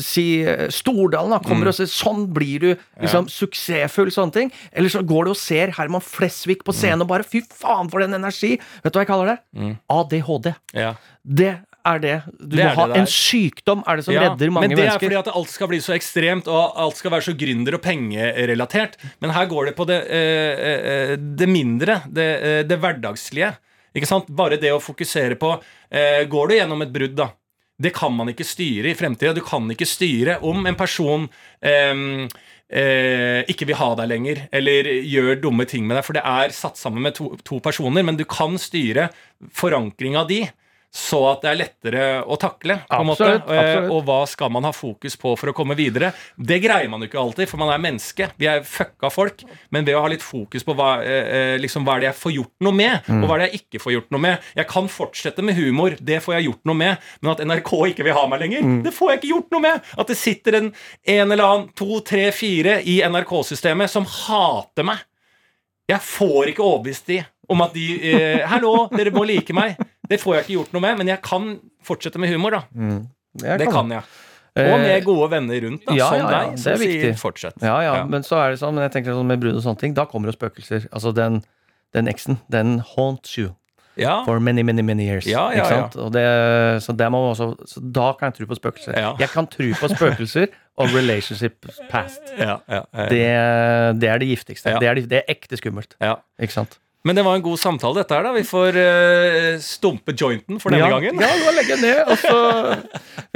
si eh, Stordalen, da, kommer og sier 'sånn blir du liksom suksessfull', sånne ting. Eller så går du og ser Herman Flesvig på scenen og bare 'fy faen, for den energi'. Vet du hva jeg kaller det? ADHD. Ja. Det er det. Du Det må ha en sykdom, er det som Ja, redder mange mennesker. men det mennesker. er fordi at alt skal bli så ekstremt, og alt skal være så gründer- og pengerelatert. Men her går det på det, eh, eh, det mindre, det, eh, det hverdagslige. Ikke sant? Bare det å fokusere på eh, Går du gjennom et brudd, da? Det kan man ikke styre i fremtida. Du kan ikke styre om en person eh, eh, ikke vil ha deg lenger, eller gjør dumme ting med deg, for det er satt sammen med to, to personer, men du kan styre forankringa di. Så at det er lettere å takle. på en måte. Absolutt. Og hva skal man ha fokus på for å komme videre? Det greier man jo ikke alltid, for man er menneske. Vi er fucka folk. Men ved å ha litt fokus på hva, eh, eh, liksom, hva er det jeg får gjort noe med, Mm. og hva er det jeg ikke får gjort noe med Jeg kan fortsette med humor, det får jeg gjort noe med, men at NRK ikke vil ha meg lenger, Mm. det får jeg ikke gjort noe med! At det sitter en, en eller annen, to, tre, fire i NRK-systemet som hater meg. Jeg får ikke overbevist de om at de eh, 'Hallo, dere må like meg'. Det får jeg ikke gjort noe med, men jeg kan fortsette med humor, da. Det kan jeg. Og med gode venner rundt, da, Eh, ja, som ja, ja, deg, det som er sier. 'fortsett'. Ja, ja, men så er det sånn, men jeg tenker sånn med brudd og sånne ting, da kommer det spøkelser. Altså den, den eksen, den haunts you Ja. for many, many, many years. Ikke sant? Det, så, det også, så da kan jeg tro på spøkelser. Jeg kan tro på spøkelser og relationship past. Ja, ja, ja. Det, det er det giftigste. Det, er, det er ekte skummelt. ja. Ikke sant? Men det var en god samtale, dette her. da Vi får uh, stumpe jointen for denne ja, gangen. Ja, nå legger jeg ned, og så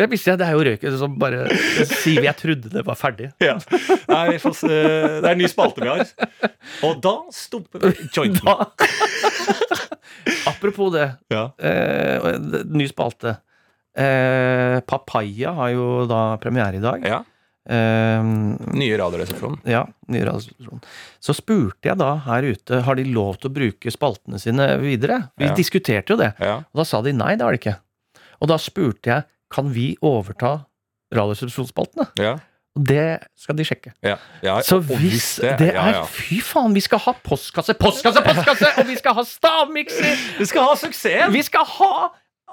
Jeg visste jeg, det er jo røyken som bare sier Jeg trodde det var ferdig. Ja. Nei, vi får se. Det er en ny spalte vi har. Og da stumper vi jointen. Da. Apropos det, Ja. eh, ny spalte. Eh, Papaya har jo da premiere i dag. ja. Eh, Nye Radioresepsjonen. ja, nye radioresepsjonen. Så spurte jeg da her ute har de lov til å bruke spaltene sine videre. Vi Ja. diskuterte jo det. Ja. Og da sa de nei, det har de ikke. Og da spurte jeg kan vi overta Radioresepsjonsspaltene. Ja. Og det skal de sjekke. Ja. ja. Så hvis det, det er ja. Fy faen, vi skal ha postkasse, postkasse, postkasse! Og vi skal ha stavmikser! Vi skal ha suksess! Vi skal ha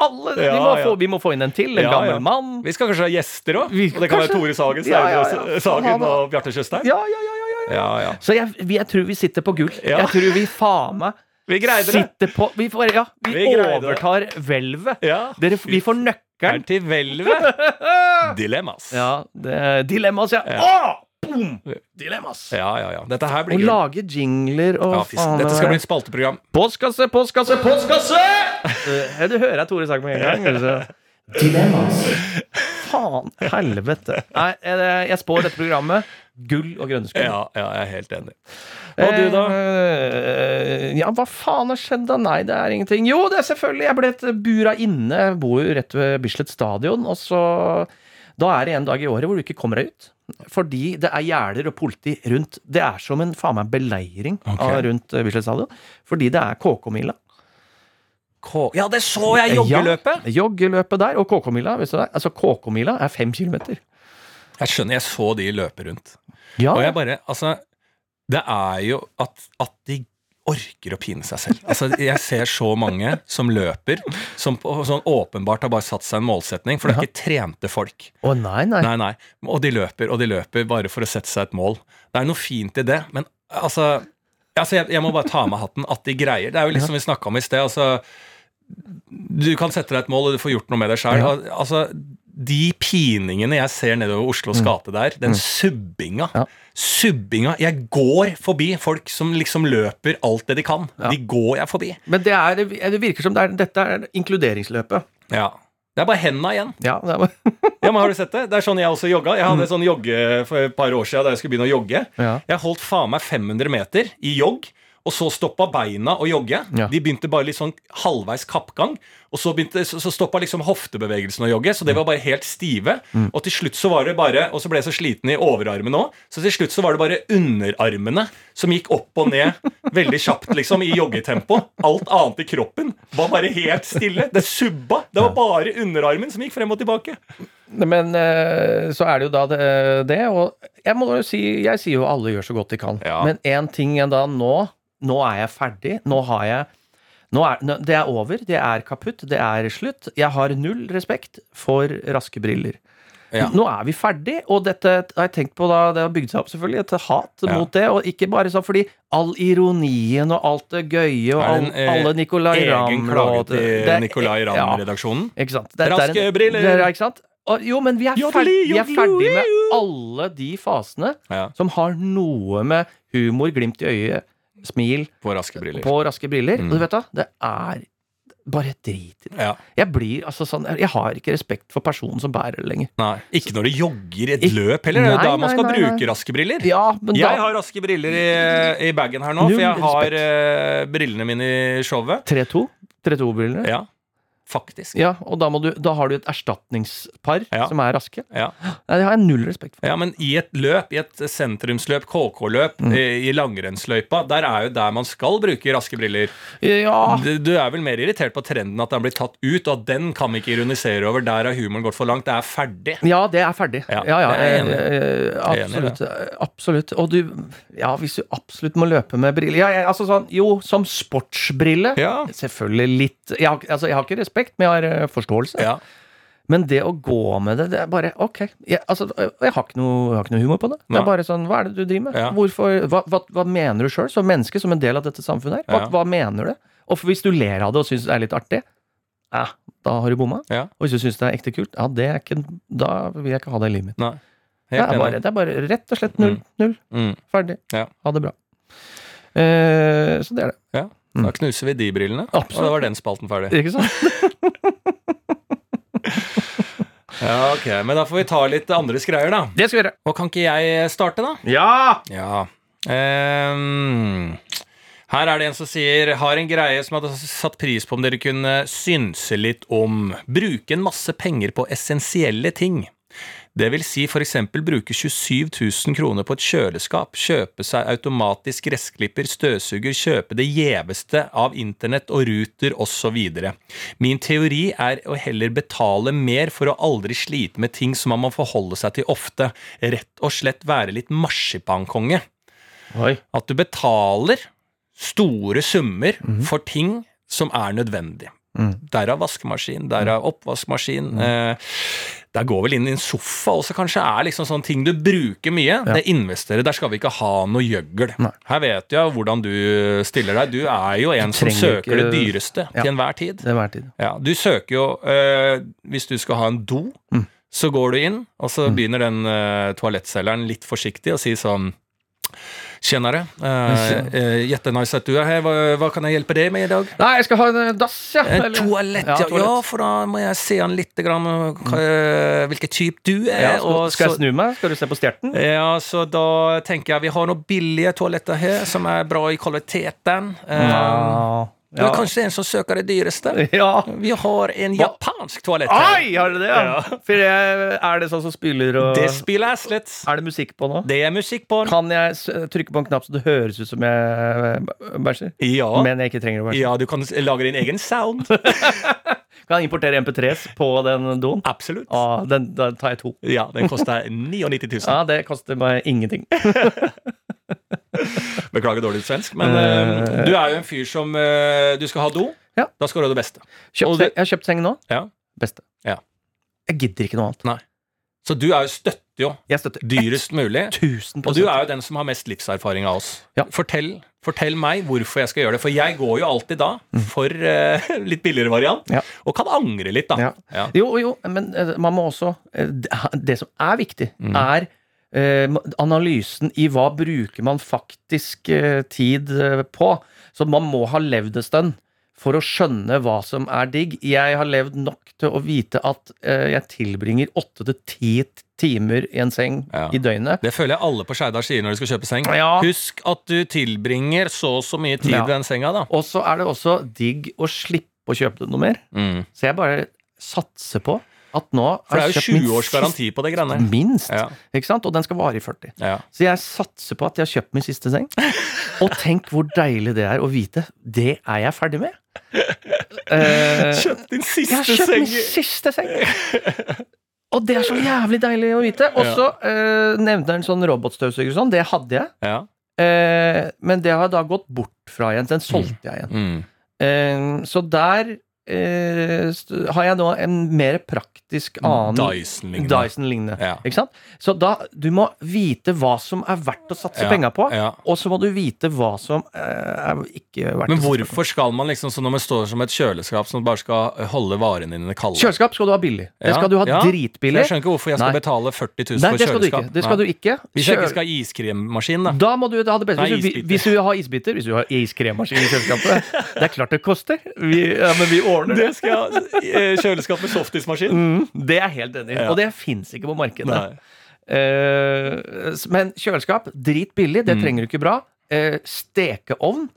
alle vi, må ja. få, vi må få inn en til. En Ja, gammel ja. mann. Vi skal kanskje ha gjester òg. Og det kan være Tore Sagen, Ja, ja, ja. Sagen og Bjarte Tjøstheim. Ja, ja, ja, ja, ja. Ja, ja. Så jeg, jeg tror vi sitter på gull. Ja. Jeg tror vi faen meg Vi greide det. sitter på Vi, får, ja, vi, Vi overtar hvelvet. Ja. Vi får nøkkelen. til hvelvet. Dilemmas. Ja, det dilemmas, ja. Ja. Åh, boom! Dilemmas. ja, ja. ja. Dette her blir gull. lage jingler og Ja, faen, Dette skal bli et spalteprogram. Postkasse, postkasse, postkasse! Uh, Du hører jeg Tore sagt med en gang. så- Dilemmas. Faen, helvete. Nei, jeg, spår dette programmet gull og grønne skudd. Ja, ja, jeg er helt enig. Og du, da? Eh, ja, hva faen har skjedd da? Nei, det er ingenting. Jo, det er selvfølgelig. Jeg ble et bura inne. Jeg bor jo rett ved Bislett stadion. Og så Da er det en dag i året hvor du ikke kommer deg ut. Fordi det er gjerder og politi rundt. Det er som en faen meg beleiring okay. av rundt eh, Bislett stadion. Fordi det er KK-mila. K ja, det så jeg! Joggeløpet! Ja, joggeløpet der. Og KK-mila? Altså, KK-mila er fem kilometer. Jeg skjønner, jeg så de løpe rundt. Ja, Og jeg bare Altså, det er jo at, at de orker å pine seg selv. Altså, Jeg ser så mange som løper, som sånn åpenbart har bare satt seg en målsetning, for det er ikke trente folk. Å nei, nei. Nei, nei. Og de løper, og de løper bare for å sette seg et mål. Det er noe fint i det, men altså Altså, jeg, jeg må bare ta av meg hatten at de greier. Det er jo litt som vi snakka om i sted. altså Du kan sette deg et mål, og du får gjort noe med deg sjøl. Altså, de piningene jeg ser nedover Oslos gate der, den subbinga Mm. Ja. Subbinga Jeg går forbi folk som liksom løper alt det de kan. Ja. De går jeg forbi. Men det, er, det virker som det er, dette er inkluderingsløpet. Ja. Det er bare henda igjen. Ja, det bare Ja, men Har du sett det? Det er sånn jeg også jogga. Jeg hadde sånn jogge for et par år siden da jeg skulle begynne å jogge. Jeg holdt faen meg 500 meter i jogg, og så stoppa beina å jogge. Ja. De begynte bare litt sånn halvveis kappgang, og så, begynte, så, så stoppa liksom hoftebevegelsen å jogge, så det var bare helt stive. Mm. Og til slutt så var det bare Og så ble jeg så sliten i overarmen òg, så til slutt så var det bare underarmene som gikk opp og ned veldig kjapt, liksom, i joggetempo. Alt annet i kroppen var bare helt stille. Det subba. Det var bare underarmen som gikk frem og tilbake. Men eh, så er det jo da det, det og jeg må jo si Jeg sier jo alle gjør så godt de kan. Ja. Men én ting jeg da nå Nå er jeg ferdig. Nå har jeg nå er, Det er over. Det er kaputt. Det er slutt. Jeg har null respekt for raske briller. Ja. Nå er vi ferdig, og dette har jeg tenkt på da det har bygd seg opp, selvfølgelig, et hat Ja. mot det. Og ikke bare sånn fordi all ironien og alt det gøye og Er all, det en, eh, alle Nicolay Egen Ramm klage til det er- Nicolay. Ramm-redaksjonen. ikke sant? Det, er Raske en- briller. Det er- Ikke sant? Og, jo, men vi er, ferdig, vi er ferdig med alle de fasene Ja, som har noe med humor, glimt i øyet, smil på raske briller. på raske briller. Mm. Og du vet da, det er bare drit i det. Ja. Jeg blir altså sånn Jeg har ikke respekt for personen som bærer det lenger. Nei, ikke når du jogger et løp heller. Det er da man skal nei, bruke nei. raske briller. Ja, men Jeg da har raske briller i, i bagen her nå, for jeg har eh, brillene mine i showet. 3-2. 3-2-brillene. Ja, faktisk. Ja, og da, må du, da har du et erstatningspar Ja. som er raske. Ja. Nei, det har jeg null respekt for. ja, men i et løp, i et sentrumsløp, KK-løp, Mm. i, i langrennsløypa, der er jo der man skal bruke raske briller. Ja, Du, du er vel mer irritert på trenden at den blir tatt ut, og at den kan vi ikke ironisere over. Der har humoren gått for langt. Det er ferdig. Ja, det er ferdig. Ja, Ja, ja, jeg eh, eh, Jeg i absolutt. Absolutt. Og du Ja, hvis du absolutt må løpe med briller Ja, jeg, altså sånn Jo, som sportsbrille. Ja. Selvfølgelig litt jeg har, altså, jeg har ikke respekt, men jeg har eh, forståelse. Ja. Men det å gå med det, det er bare ok. Jeg, altså, jeg, har, ikke noe, jeg har ikke noe humor på det. Det er bare sånn Hva er det du driver med? Ja. Hvorfor, hva, hva, hva mener du sjøl, som menneske, som en del av dette samfunnet her? Hva, Ja. hva mener du? Og hvis du ler av det og syns det er litt artig, ja, da har du bomma. Ja. Og hvis du syns det er ekte kult, ja, det er ikke, da vil jeg ikke ha det i livet mitt. Nei. Det er, bare, det er bare rett og slett null. Null. Mm. Ferdig. Ja. Ha det bra. Eh, så det er det. Ja. Da knuser vi de brillene, og Absolutt. da var den spalten ferdig. Ikke sant? Ja, ok, Men da får vi ta litt andres greier, da. Det skal vi gjøre. Og kan ikke jeg starte, da? Ja! Ja. Um, her er det en som sier Har en greie som hadde satt pris på om dere kunne synse litt om. Bruke en masse penger på essensielle ting. Det vil si for eksempel bruke 27 000 kroner på et kjøleskap, kjøpe seg automatisk gressklipper, støvsuger, kjøpe det gjeveste av internett og ruter osv. Min teori er å heller betale mer for å aldri slite med ting som man må forholde seg til ofte. Rett og slett være litt marsipankonge. Oi. At du betaler store summer for ting som er nødvendig. Mm. Derav vaskemaskin, derav oppvaskmaskin. Eh, der går vel inn i en sofa også, kanskje. er liksom sånne ting du bruker mye. Det investerer. Der skal vi ikke ha noe gjøgl. Nei. Her vet jeg hvordan du stiller deg. Du er jo en som søker søker det dyreste Ja. til enhver tid. Til enhver tid. Ja, du søker jo øh, Hvis du skal ha en do, Mm. så går du inn, og så begynner den øh, toalettselgeren litt forsiktig å si sånn Tjenere. Uh, Jättenice at du er her. Hva, hva kan jeg hjelpe deg med i dag? Nei, jeg skal ha en eh, dass, ja. En toalett, ja, ja. for da må jeg se an litt grann, hva, eh, hvilken type du er. Ja, skal, skal jeg snu meg? Skal du se på stjerten? ja, så da tenker jeg vi har noen billige toaletter her som er bra i kvaliteten. Eh, Ja. Du er kanskje en som søker det dyreste? ja. Vi har en japansk toalett her. Oi, har dere det? Ja. For jeg, er det sånn som spiller og Det spiller Aslet. Er det musikk på nå? Det er musikk på. Kan jeg trykke på en knapp så det høres ut som jeg eh, bæsjer? Ja. Men jeg ikke trenger å bæsje? ja, du kan lage din egen sound. Kan jeg importere MP3s på den doen? Absolutt. Ja, den, da tar jeg to. Ja, den koster 99 000. Ja, det koster meg ingenting. Beklager dårlig svensk, men eh, du er jo en fyr som eh, Du skal ha do. Ja. Da skal du ha det beste. Kjøpt, det- jeg har kjøpt seng nå. Ja. Beste. Ja. Jeg gidder ikke noe annet. Så du er jo støtter jo Jeg støtter dyrest mulig. 1000 Og du er jo den som har mest livserfaring av oss. Ja. Fortell, fortell meg hvorfor jeg skal gjøre det. For jeg går jo alltid da for uh, litt billigere variant, Ja. og kan angre litt, da. Ja. Ja. Jo, jo, men eh, man må også eh, Det som er viktig, Mm. er eh, analysen i hva bruker man faktisk eh, tid eh, på. Så man må ha levd en stund for å skjønne hva som er digg. Jeg har levd nok til å vite at eh, jeg tilbringer åtte til ti timer i en seng Ja. i døgnet. Det føler jeg alle på Skeidar sier når de skal kjøpe seng. Ja. Husk at du tilbringer så og så mye tid Ja. i den senga, da. Og så er det også digg å slippe å kjøpe det noe mer. Mm. Så jeg bare satser på at nå For det er jo kjøpt 20 års garanti på det greiene. Minst. Ja. Ikke sant? Og den skal vare i 40. Ja. Så jeg satser på at jeg har kjøpt min siste seng. Og tenk hvor deilig det er å vite. Det er jeg ferdig med. Eh, Kjøpt din siste seng! jeg har kjøpt seng! min siste seng! Og det er så jævlig deilig å vite. Og så eh, nevnte han sånn robotstøvsuger og sånn. Det hadde jeg. Ja. Uh, men det har jeg da gått bort fra igjen. Den solgte jeg igjen. Mm. Uh, så der eh, har jeg nå en mer praktisk annen Dyson-lignende. Dyson-lignende. Ja. Ikke sant? Så da, du må vite hva som er verdt å satse Ja, penger på, ja. og så må du vite hva som eh, er ikke verdt Men å satse hvorfor skal man liksom, så når man står som et kjøleskap som bare skal holde varene dine kalde Kjøleskap skal du ha billig. Det skal du ha dritbillig. Jeg skjønner ikke hvorfor jeg skal Nei. betale 40 000 Nei, for det skal du ikke. Det skal du ikke. Hvis jeg ikke skal ha iskremmaskin, da. Da må du ha det beste. Nei, Hvis, du, hvis du vil ha isbiter, hvis du har iskremmaskin i kjøleskapet Det er klart det koster. Vi, men vi det. Det skal jeg eh, Kjøleskap med softismaskin. Mm, det er jeg helt enig i. Ja. Og det fins ikke på markedet. Eh, men kjøleskap, dritbillig, det Mm. trenger du ikke bra. Eh, stekeovn,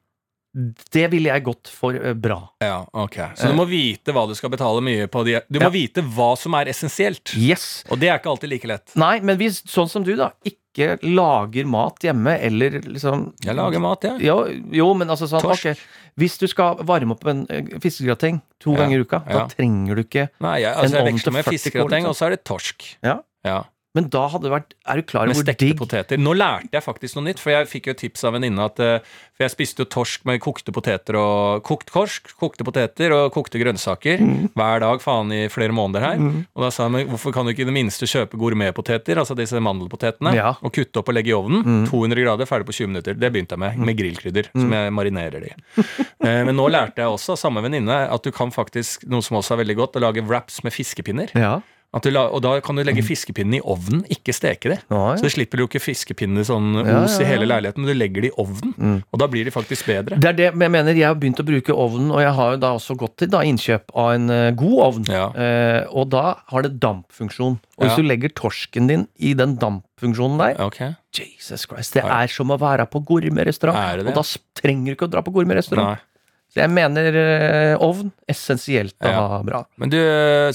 det ville jeg gått for eh, bra. Ja, ok. Så du må vite hva du skal betale mye på de Du må Ja. vite hva som er essensielt. Yes. Og det er ikke alltid like lett. Nei, men hvis sånn som du, da, ikke lager mat hjemme, eller liksom Jeg lager mat, jeg. Jo, jo men altså sånn Torsk. Okay. Hvis du skal varme opp en eh, fiskegrateng to Ja, ganger i uka, ja. da trenger du ikke Nei, jeg, altså, En ovn til veksler med 40 fiskegrateng, og så er det torsk. Ja. Ja. Men da hadde det vært Er du klar Med over hvor digg poteter. Nå lærte jeg faktisk noe nytt, for jeg fikk jo et tips av en venninne at eh, For jeg spiste jo torsk med kokte poteter og kokt korsk, kokte poteter og kokte grønnsaker Mm. hver dag faen i flere måneder her. Og da sa jeg hvorfor kan du ikke i det minste kjøpe gourmetpoteter, altså disse mandelpotetene, Ja. og kutte opp og legge i ovnen? Mm. 200 grader, ferdig på 20 minutter. Det begynte jeg med, med grillkrydder, som jeg marinerer det i. Eh, Men nå lærte jeg også samme venninne at du kan faktisk, noe som også er veldig godt, å lage wraps med fiskepinner. Ja. La, og da kan du legge fiskepinnene i ovnen, ikke steke det. Ja, Så du slipper du ikke fiskepinnene sånn Ja, os ja, i hele leiligheten, men du legger dem i ovnen. Mm. Og da blir de faktisk bedre. Det er det jeg mener. Jeg har begynt å bruke ovnen, og jeg har jo da også gått til da innkjøp av en uh, god ovn. Ja. Eh, og da har det dampfunksjon. Og hvis Ja. du legger torsken din i den dampfunksjonen der okay. Jesus Christ, det Ja. er som å være på gourmetrestaurant. Og da trenger du ikke å dra på gourmetrestaurant. Så jeg mener eh, ovn essensielt å Ja. ha bra. Men du,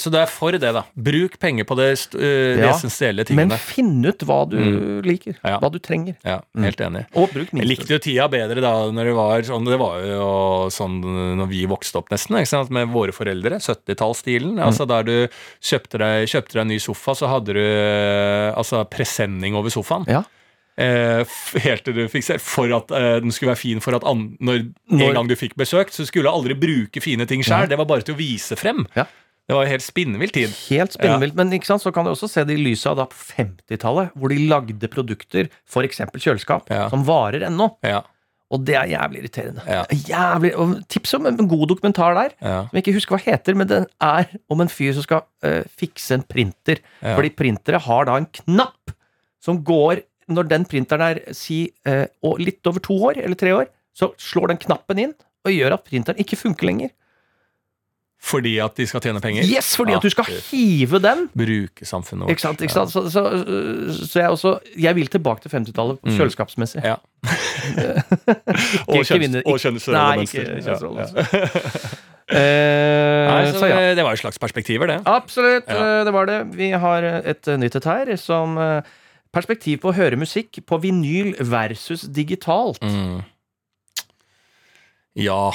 så du er for det, da. Bruk penger på det, øh, de Ja, essensielle Men finn ut hva du Mm. liker. Ja. Hva du trenger. Ja, helt enig. Og bruk Jeg likte jo tida bedre da når det var sånn Det var jo sånn når vi vokste opp, nesten, med våre foreldre. 70-tallsstilen. Mm. Altså Der du kjøpte deg, kjøpte deg en ny sofa, så hadde du altså presenning over sofaen. Ja. Eh, helt til du fikk se For at eh, den skulle være fin for at an, når, Når- en gang du fikk besøk, så skulle du aldri bruke fine ting sjøl. Det var bare til å vise frem. Ja. Det var helt spinnvill tid. Helt spinnvilt. Men ikke sant, så kan du også se det i lyset av da på 50-tallet, hvor de lagde produkter, f.eks. kjøleskap, Ja. som varer ennå. Ja, Og det er jævlig irriterende. Ja. Jævlig, og Tips om en god dokumentar der, ja, som jeg ikke husker hva heter, men den er om en fyr som skal uh, fikse en printer. Ja. Fordi printere har da en knapp som går Når den printeren er si eh, litt over to år, eller tre år, så slår den knappen inn og gjør at printeren ikke funker lenger. Fordi at de skal tjene penger? Yes, fordi at du skal Ah, hive den! Bruke samfunnet vårt. Ikke sant? ikke sant? Så, så, så jeg også Jeg vil tilbake til 50-tallet Mm. kjøleskapsmessig. Ja. Ikke og kjønns, kjønnsrollemønster. Ikke kjønnsrolle, Ja, ja. Eh, Nei, så ja. det, var jo slags perspektiver, det. Absolutt, Ja. eh, det var det. Vi har et nytt et her som eh, perspektiv på å høre musikk på vinyl versus digitalt. Mm. Ja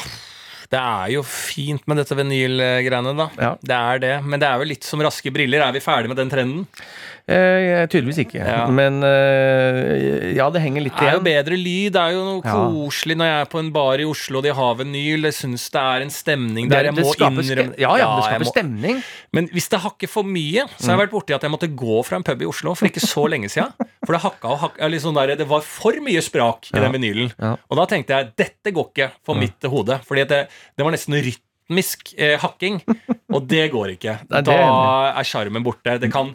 Det er jo fint med dette vinylgreiene, da. Ja. Det er det. Men det er jo litt som raske briller. Er vi ferdig med den trenden? Eh, tydeligvis ikke. Ja. Men eh, ja, det henger litt igjen. Det er jo bedre lyd. Det er jo noe koselig når jeg er på en bar i Oslo og de har vinyl. Jeg syns det er en stemning der er- jeg må innrømme ja, ja, det skaper må- stemning. Men hvis det hakker for mye, så har jeg vært borti at jeg måtte gå fra en pub i Oslo for ikke så lenge siden. For det hakka og hakka liksom der, Det var for mye sprak i den vinylen. Og da tenkte jeg dette går ikke for mitt hode. Fordi det, det var nesten rytmisk eh, hakking, og det går ikke. Da er sjarmen borte. Det kan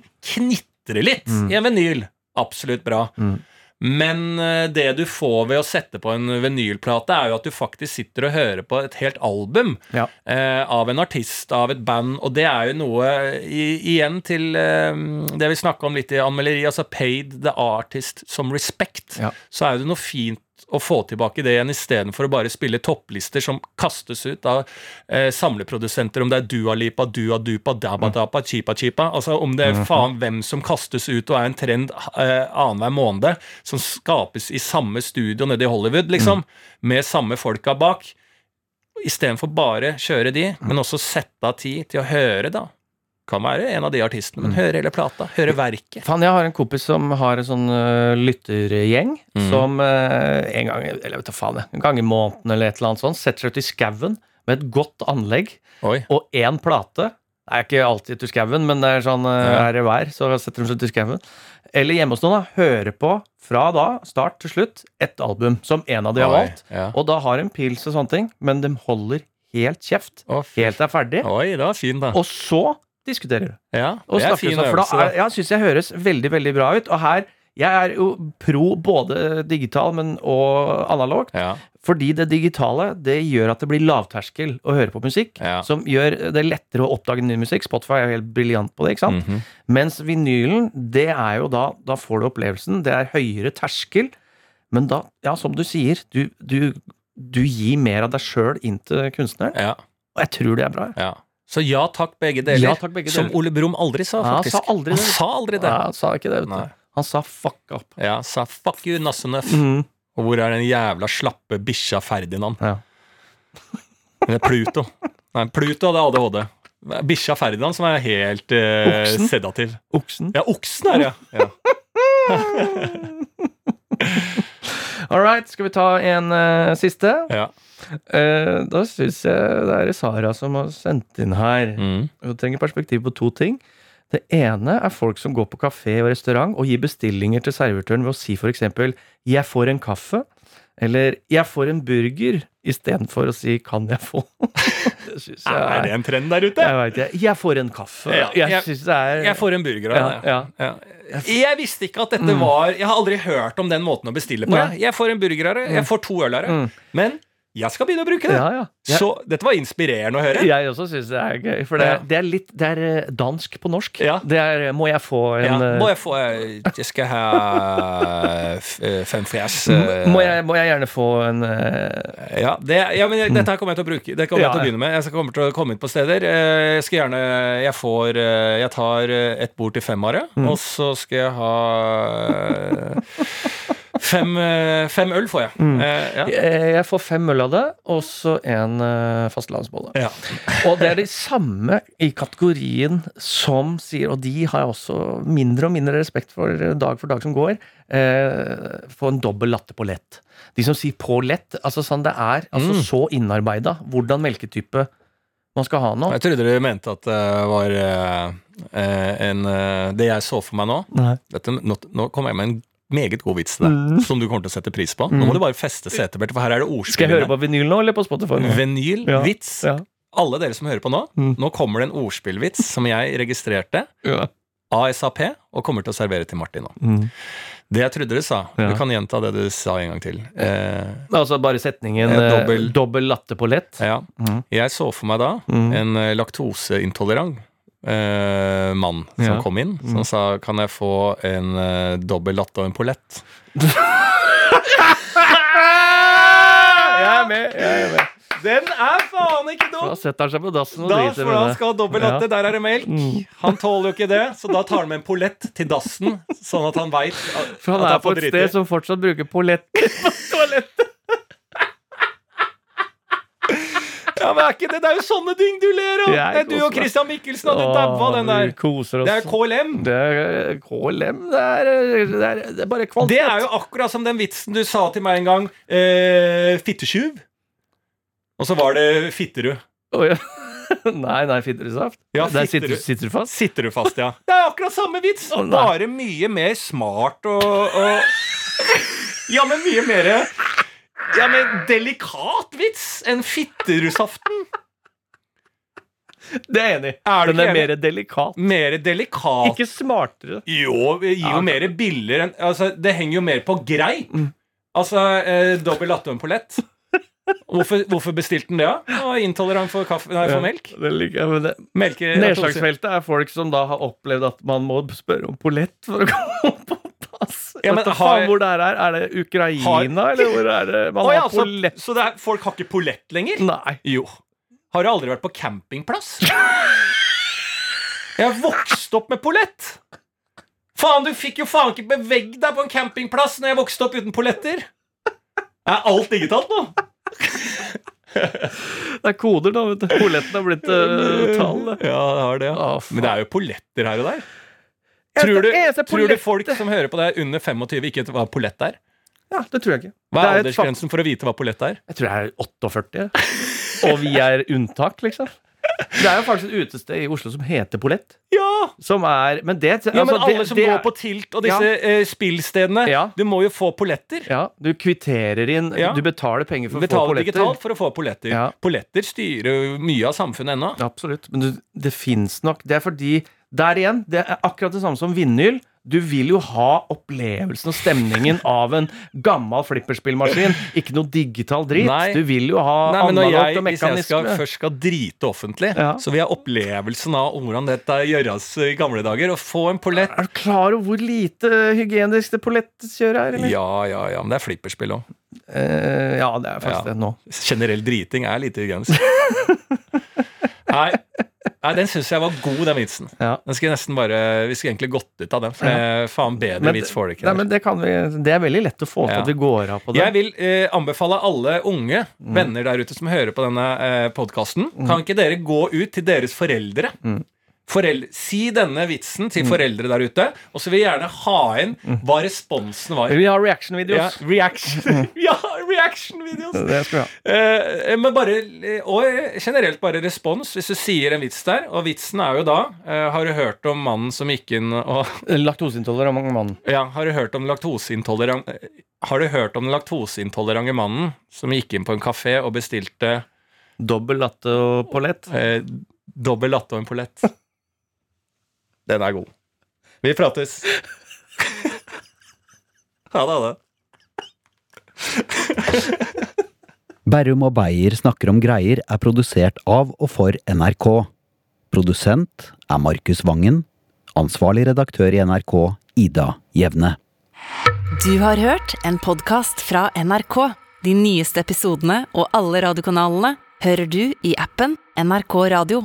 knitre litt i en vinyl. Absolutt bra. Mm. Men eh, det du får ved å sette på en vinylplate, er jo at du faktisk sitter og hører på et helt album Ja. eh, av en artist, av et band, og det er jo noe i, Igjen til eh, det vi snakka om litt i anmelderi, altså paid the artist som respect. Ja. Så er det noe fint å få tilbake det igjen, istedenfor å bare spille topplister som kastes ut av eh, samleprodusenter, om det er Dua Lipa, Dua Dupa, Dabba Dapa, Chipa Chipa. Altså om det er faen hvem som kastes ut og er en trend eh, annenhver måned, som skapes i samme studio nede i Hollywood, liksom, med samme folka bak. Istedenfor bare kjøre de, men også sette av tid til å høre, da. Kan være en av de artistene, men høre hele plata. Høre verket. Fan, jeg har en kompis som har en sånn uh, lyttergjeng mm. som uh, en gang eller vet du faen, en gang i måneden eller et eller annet sånt setter seg ut i skauen med et godt anlegg Oi. og én plate. Det er ikke alltid til i skauen, men det er sånn uh, Ja. er det vær, så setter de seg ut i skauen. Eller hjemme hos noen, da. Høre på fra da, start til slutt, ett album som en av de har valgt. Ja. Og da har en pils og sånne ting, men de holder helt kjeft. Å, Helt er ferdig. Oi, det var fin, da. Og så diskuterer du. Ja, Og det er fin øvelse. for da er, ja, syns jeg høres veldig, veldig bra ut. Og her Jeg er jo pro både digital men, og analogt. Ja. Fordi det digitale det gjør at det blir lavterskel å høre på musikk. Ja. Som gjør det lettere å oppdage ny musikk. Spotify er jo helt briljant på det. ikke sant? Mhm. Mens vinylen, det er jo da Da får du opplevelsen. Det er høyere terskel. Men da, ja, som du sier, du, du, du gir mer av deg sjøl inn til kunstneren. ja. Og jeg tror det er bra. Ja. Så ja takk, begge deler. Ja, takk, begge Som. Ole Brumm aldri sa, Ja, han faktisk. sa aldri det. Han sa aldri det. Ja, han sa ikke det, vet Nei. Han sa fuck up. Ja, sa fuck you, Nassenøff. Mm. Og hvor er den jævla slappe bikkja Ferdinand? Ja. Det er Pluto. Nei, Pluto hadde ADHD. Bikkja Ferdinand som er helt eh, Oksen? sedativ. Oksen. Ja, oksen er det, ja. ja. All right, skal vi ta en uh, siste? ja. Eh, da syns jeg det er Sara som har sendt inn her. Mm. Hun trenger perspektiv på to ting. Det ene er folk som går på kafé og restaurant og gir bestillinger til servitøren ved å si f.eks.: 'Jeg får en kaffe', eller 'Jeg får en burger', istedenfor å si 'Kan jeg få'? jeg Er det en trend der ute? Jeg veit ikke. 'Jeg får en kaffe'. Ja, jeg jeg- er Jeg får en burger av ja, ja. Jeg visste ikke at dette var Jeg har aldri hørt om den måten å bestille på. Jeg, får en burger av det, jeg får to øl av det. Mm. Men jeg skal begynne å bruke det. Ja, ja. Jeg, Så dette var inspirerende å høre. jeg også syns det er gøy. For det, Ja. det er litt Det er eh, dansk på norsk. Ja. Det er 'Må jeg få en Ja, eh, må jeg få eh, Jeg skal ha eh, fem fjes. eh, må, må jeg gjerne få en eh, Ja, det, ja men jeg, dette her kommer jeg til å bruke. Det kommer jeg til å begynne med. Jeg kommer til å komme inn på steder. Eh, Jeg skal gjerne Jeg får eh, Jeg tar eh, et bord til femmere, Mm. og så skal jeg ha eh, Fem, eh, fem øl får jeg. Mm. Eh, ja. Eh, Jeg får fem øl av det, og så en fastelavnsbolle. Ja. Og det er de samme i kategorien som sier, og de har jeg også mindre og mindre respekt for dag for dag som går, eh, få en dobbel latte på lett. De som sier på lett, altså sånn det er altså Mm. så innarbeida hvordan melketype man skal ha nå. Jeg trodde du mente at det var eh, en Det jeg så for meg nå dette, nå, nå kom jeg med en meget god vits til deg, Mm. som du kommer til å sette pris på. Nå må du bare feste setebeltet, for her er det ordspill. Skal jeg høre på vinyl nå, eller på Spotify? nå? Vinyl, Ja. vits. Ja. Alle dere som hører på nå, Mm. nå kommer det en ordspillvits som jeg registrerte. Ja. ASAP, og kommer til å servere til Martin nå. Mm. Det jeg trodde du sa, Ja. du kan gjenta det du sa en gang til. Eh, Altså bare setningen Eh, eh, dobbel- dobbel latte på lett. ja. Mm. Jeg så for meg da Mm. en eh, laktoseintolerant eh, mann som Ja. kom inn, som Mm. sa kan jeg få en uh, dobbel latte og en polett? Jeg er med! Jeg er med. Den er faen ikke Da setter han seg på dassen og Da driter med han det. skal ha dobbel latte, der er det melk. Mm. Han tåler jo ikke det, så da tar han med en polett til dassen, sånn at han veit For han er på et sted som fortsatt bruker polett på toalettet. Ja, men er ikke det? Det er jo sånne ting du ler av! Jeg du og. Christian Mikkelsen hadde daua den der. koser oss. Det er KLM. Det er KLM. Det er, det er, det er bare kvalitet. Det er jo akkurat som den vitsen du sa til meg en gang. Eh, fittetjuv. Og så var det Fitterud. Oh, ja. Nei, nei, fittesaft. Ja, Der sitter, sitter du fast. Sitter du fast, ja. Det er akkurat samme vits, oh, bare mye mer smart og, og Ja, men mye mer Ja, men delikat vits enn Fitterudsaften. Det er jeg enig i. Den er mer delikat. Mer delikat. Ikke smartere. Jo, gir jo mer biller enn Altså, det henger jo mer på greip. Altså, eh, dobbel latte og lett. Hvorfor, hvorfor bestilte den det, da? Ja? Intolerant for, kaffe, nei, for melk? Det liker jeg, men det, Melke, Nedslagsfeltet er folk som da har opplevd at man må spørre om polett for å komme på. Ja, men har- hvor det er? Er det Ukraina, eller hvor er det man oh, ja, har så, polett? så det er, folk har ikke polett lenger? Nei. Jo. Har du aldri vært på campingplass? Jeg har vokst opp med polett. Faen, du fikk jo faen ikke bevegd deg på en campingplass når jeg vokste opp uten polletter. Er alt digitalt nå? Det er koder, da. vet du. Polletten er blitt uh, tall. Ja, det har det. Ja. Ah. Men det er jo polletter her og der. Tror du, tror du folk som hører på deg under 25, ikke vet hva polett er? Ja, det tror jeg ikke. Hva er, er aldersgrensen for å vite hva polett er? Jeg tror jeg er 48, og vi er unntak, liksom. Det er jo faktisk et utested i Oslo som heter Polett. Ja! Som er Men det ja men altså, alle det- som det går er- på Tilt og disse eh, spillstedene, Ja. du må jo få polletter. Ja, du kvitterer inn Ja. Du betaler penger for å få Betaler polletter. digitalt for å få polletter. Ja. Polletter styrer mye av samfunnet ennå. Absolutt. Men du, det fins nok Det er fordi Der igjen, det er akkurat det samme som vinyl. Du vil jo ha opplevelsen og stemningen av en gammel flipperspillmaskin, ikke noe digital drit. Nei. Du vil jo ha analogt og Hvis jeg skal, først skal drite offentlig, Ja. så vil jeg opplevelsen av hvordan dette gjøres i gamle dager. Å få en pollett Er du klar over hvor lite hygienisk det pollettkjøret er, eller? Ja, ja, ja, men det er flipperspill òg. Eh, ja, det er faktisk Ja. det nå. Generell driting er lite hygienisk. Nei, nei, den syns jeg var god, den vitsen. Ja. Den skulle nesten bare Vi skulle egentlig gått ut av den, for det, faen bedre Men- vits får det ikke. Nei, men det, kan vi, det er veldig lett å få til Ja. at vi går av på det. Jeg vil eh, anbefale alle unge Mm. venner der ute som hører på denne eh, podkasten, kan ikke dere gå ut til deres foreldre? Mm. Forel si denne vitsen til foreldre der ute, og så vil jeg gjerne ha inn hva responsen var. Vi har reaction Ja, videos. reaction Ja, reaction videos! Det skal vi ha. Eh, men bare, eh, og eh, generelt bare respons hvis du sier en vits der. Og vitsen er jo da eh, Har du hørt om mannen som gikk inn og Laktoseintolerant mann. Ja, har du hørt om laktoseintolerant eh, Har du hørt om den laktoseintolerante mannen som gikk inn på en kafé og bestilte Dobbel latte og polett. eh, dobbel latte og en polett? Den er god. Vi prates. Ha det, ha det. Berrum og Beyer snakker om greier er produsert av og for NRK. Produsent er Markus Vangen. Ansvarlig redaktør i NRK, Ida Jevne. Du har hørt en podkast fra NRK. De nyeste episodene og alle radiokanalene hører du i appen NRK Radio.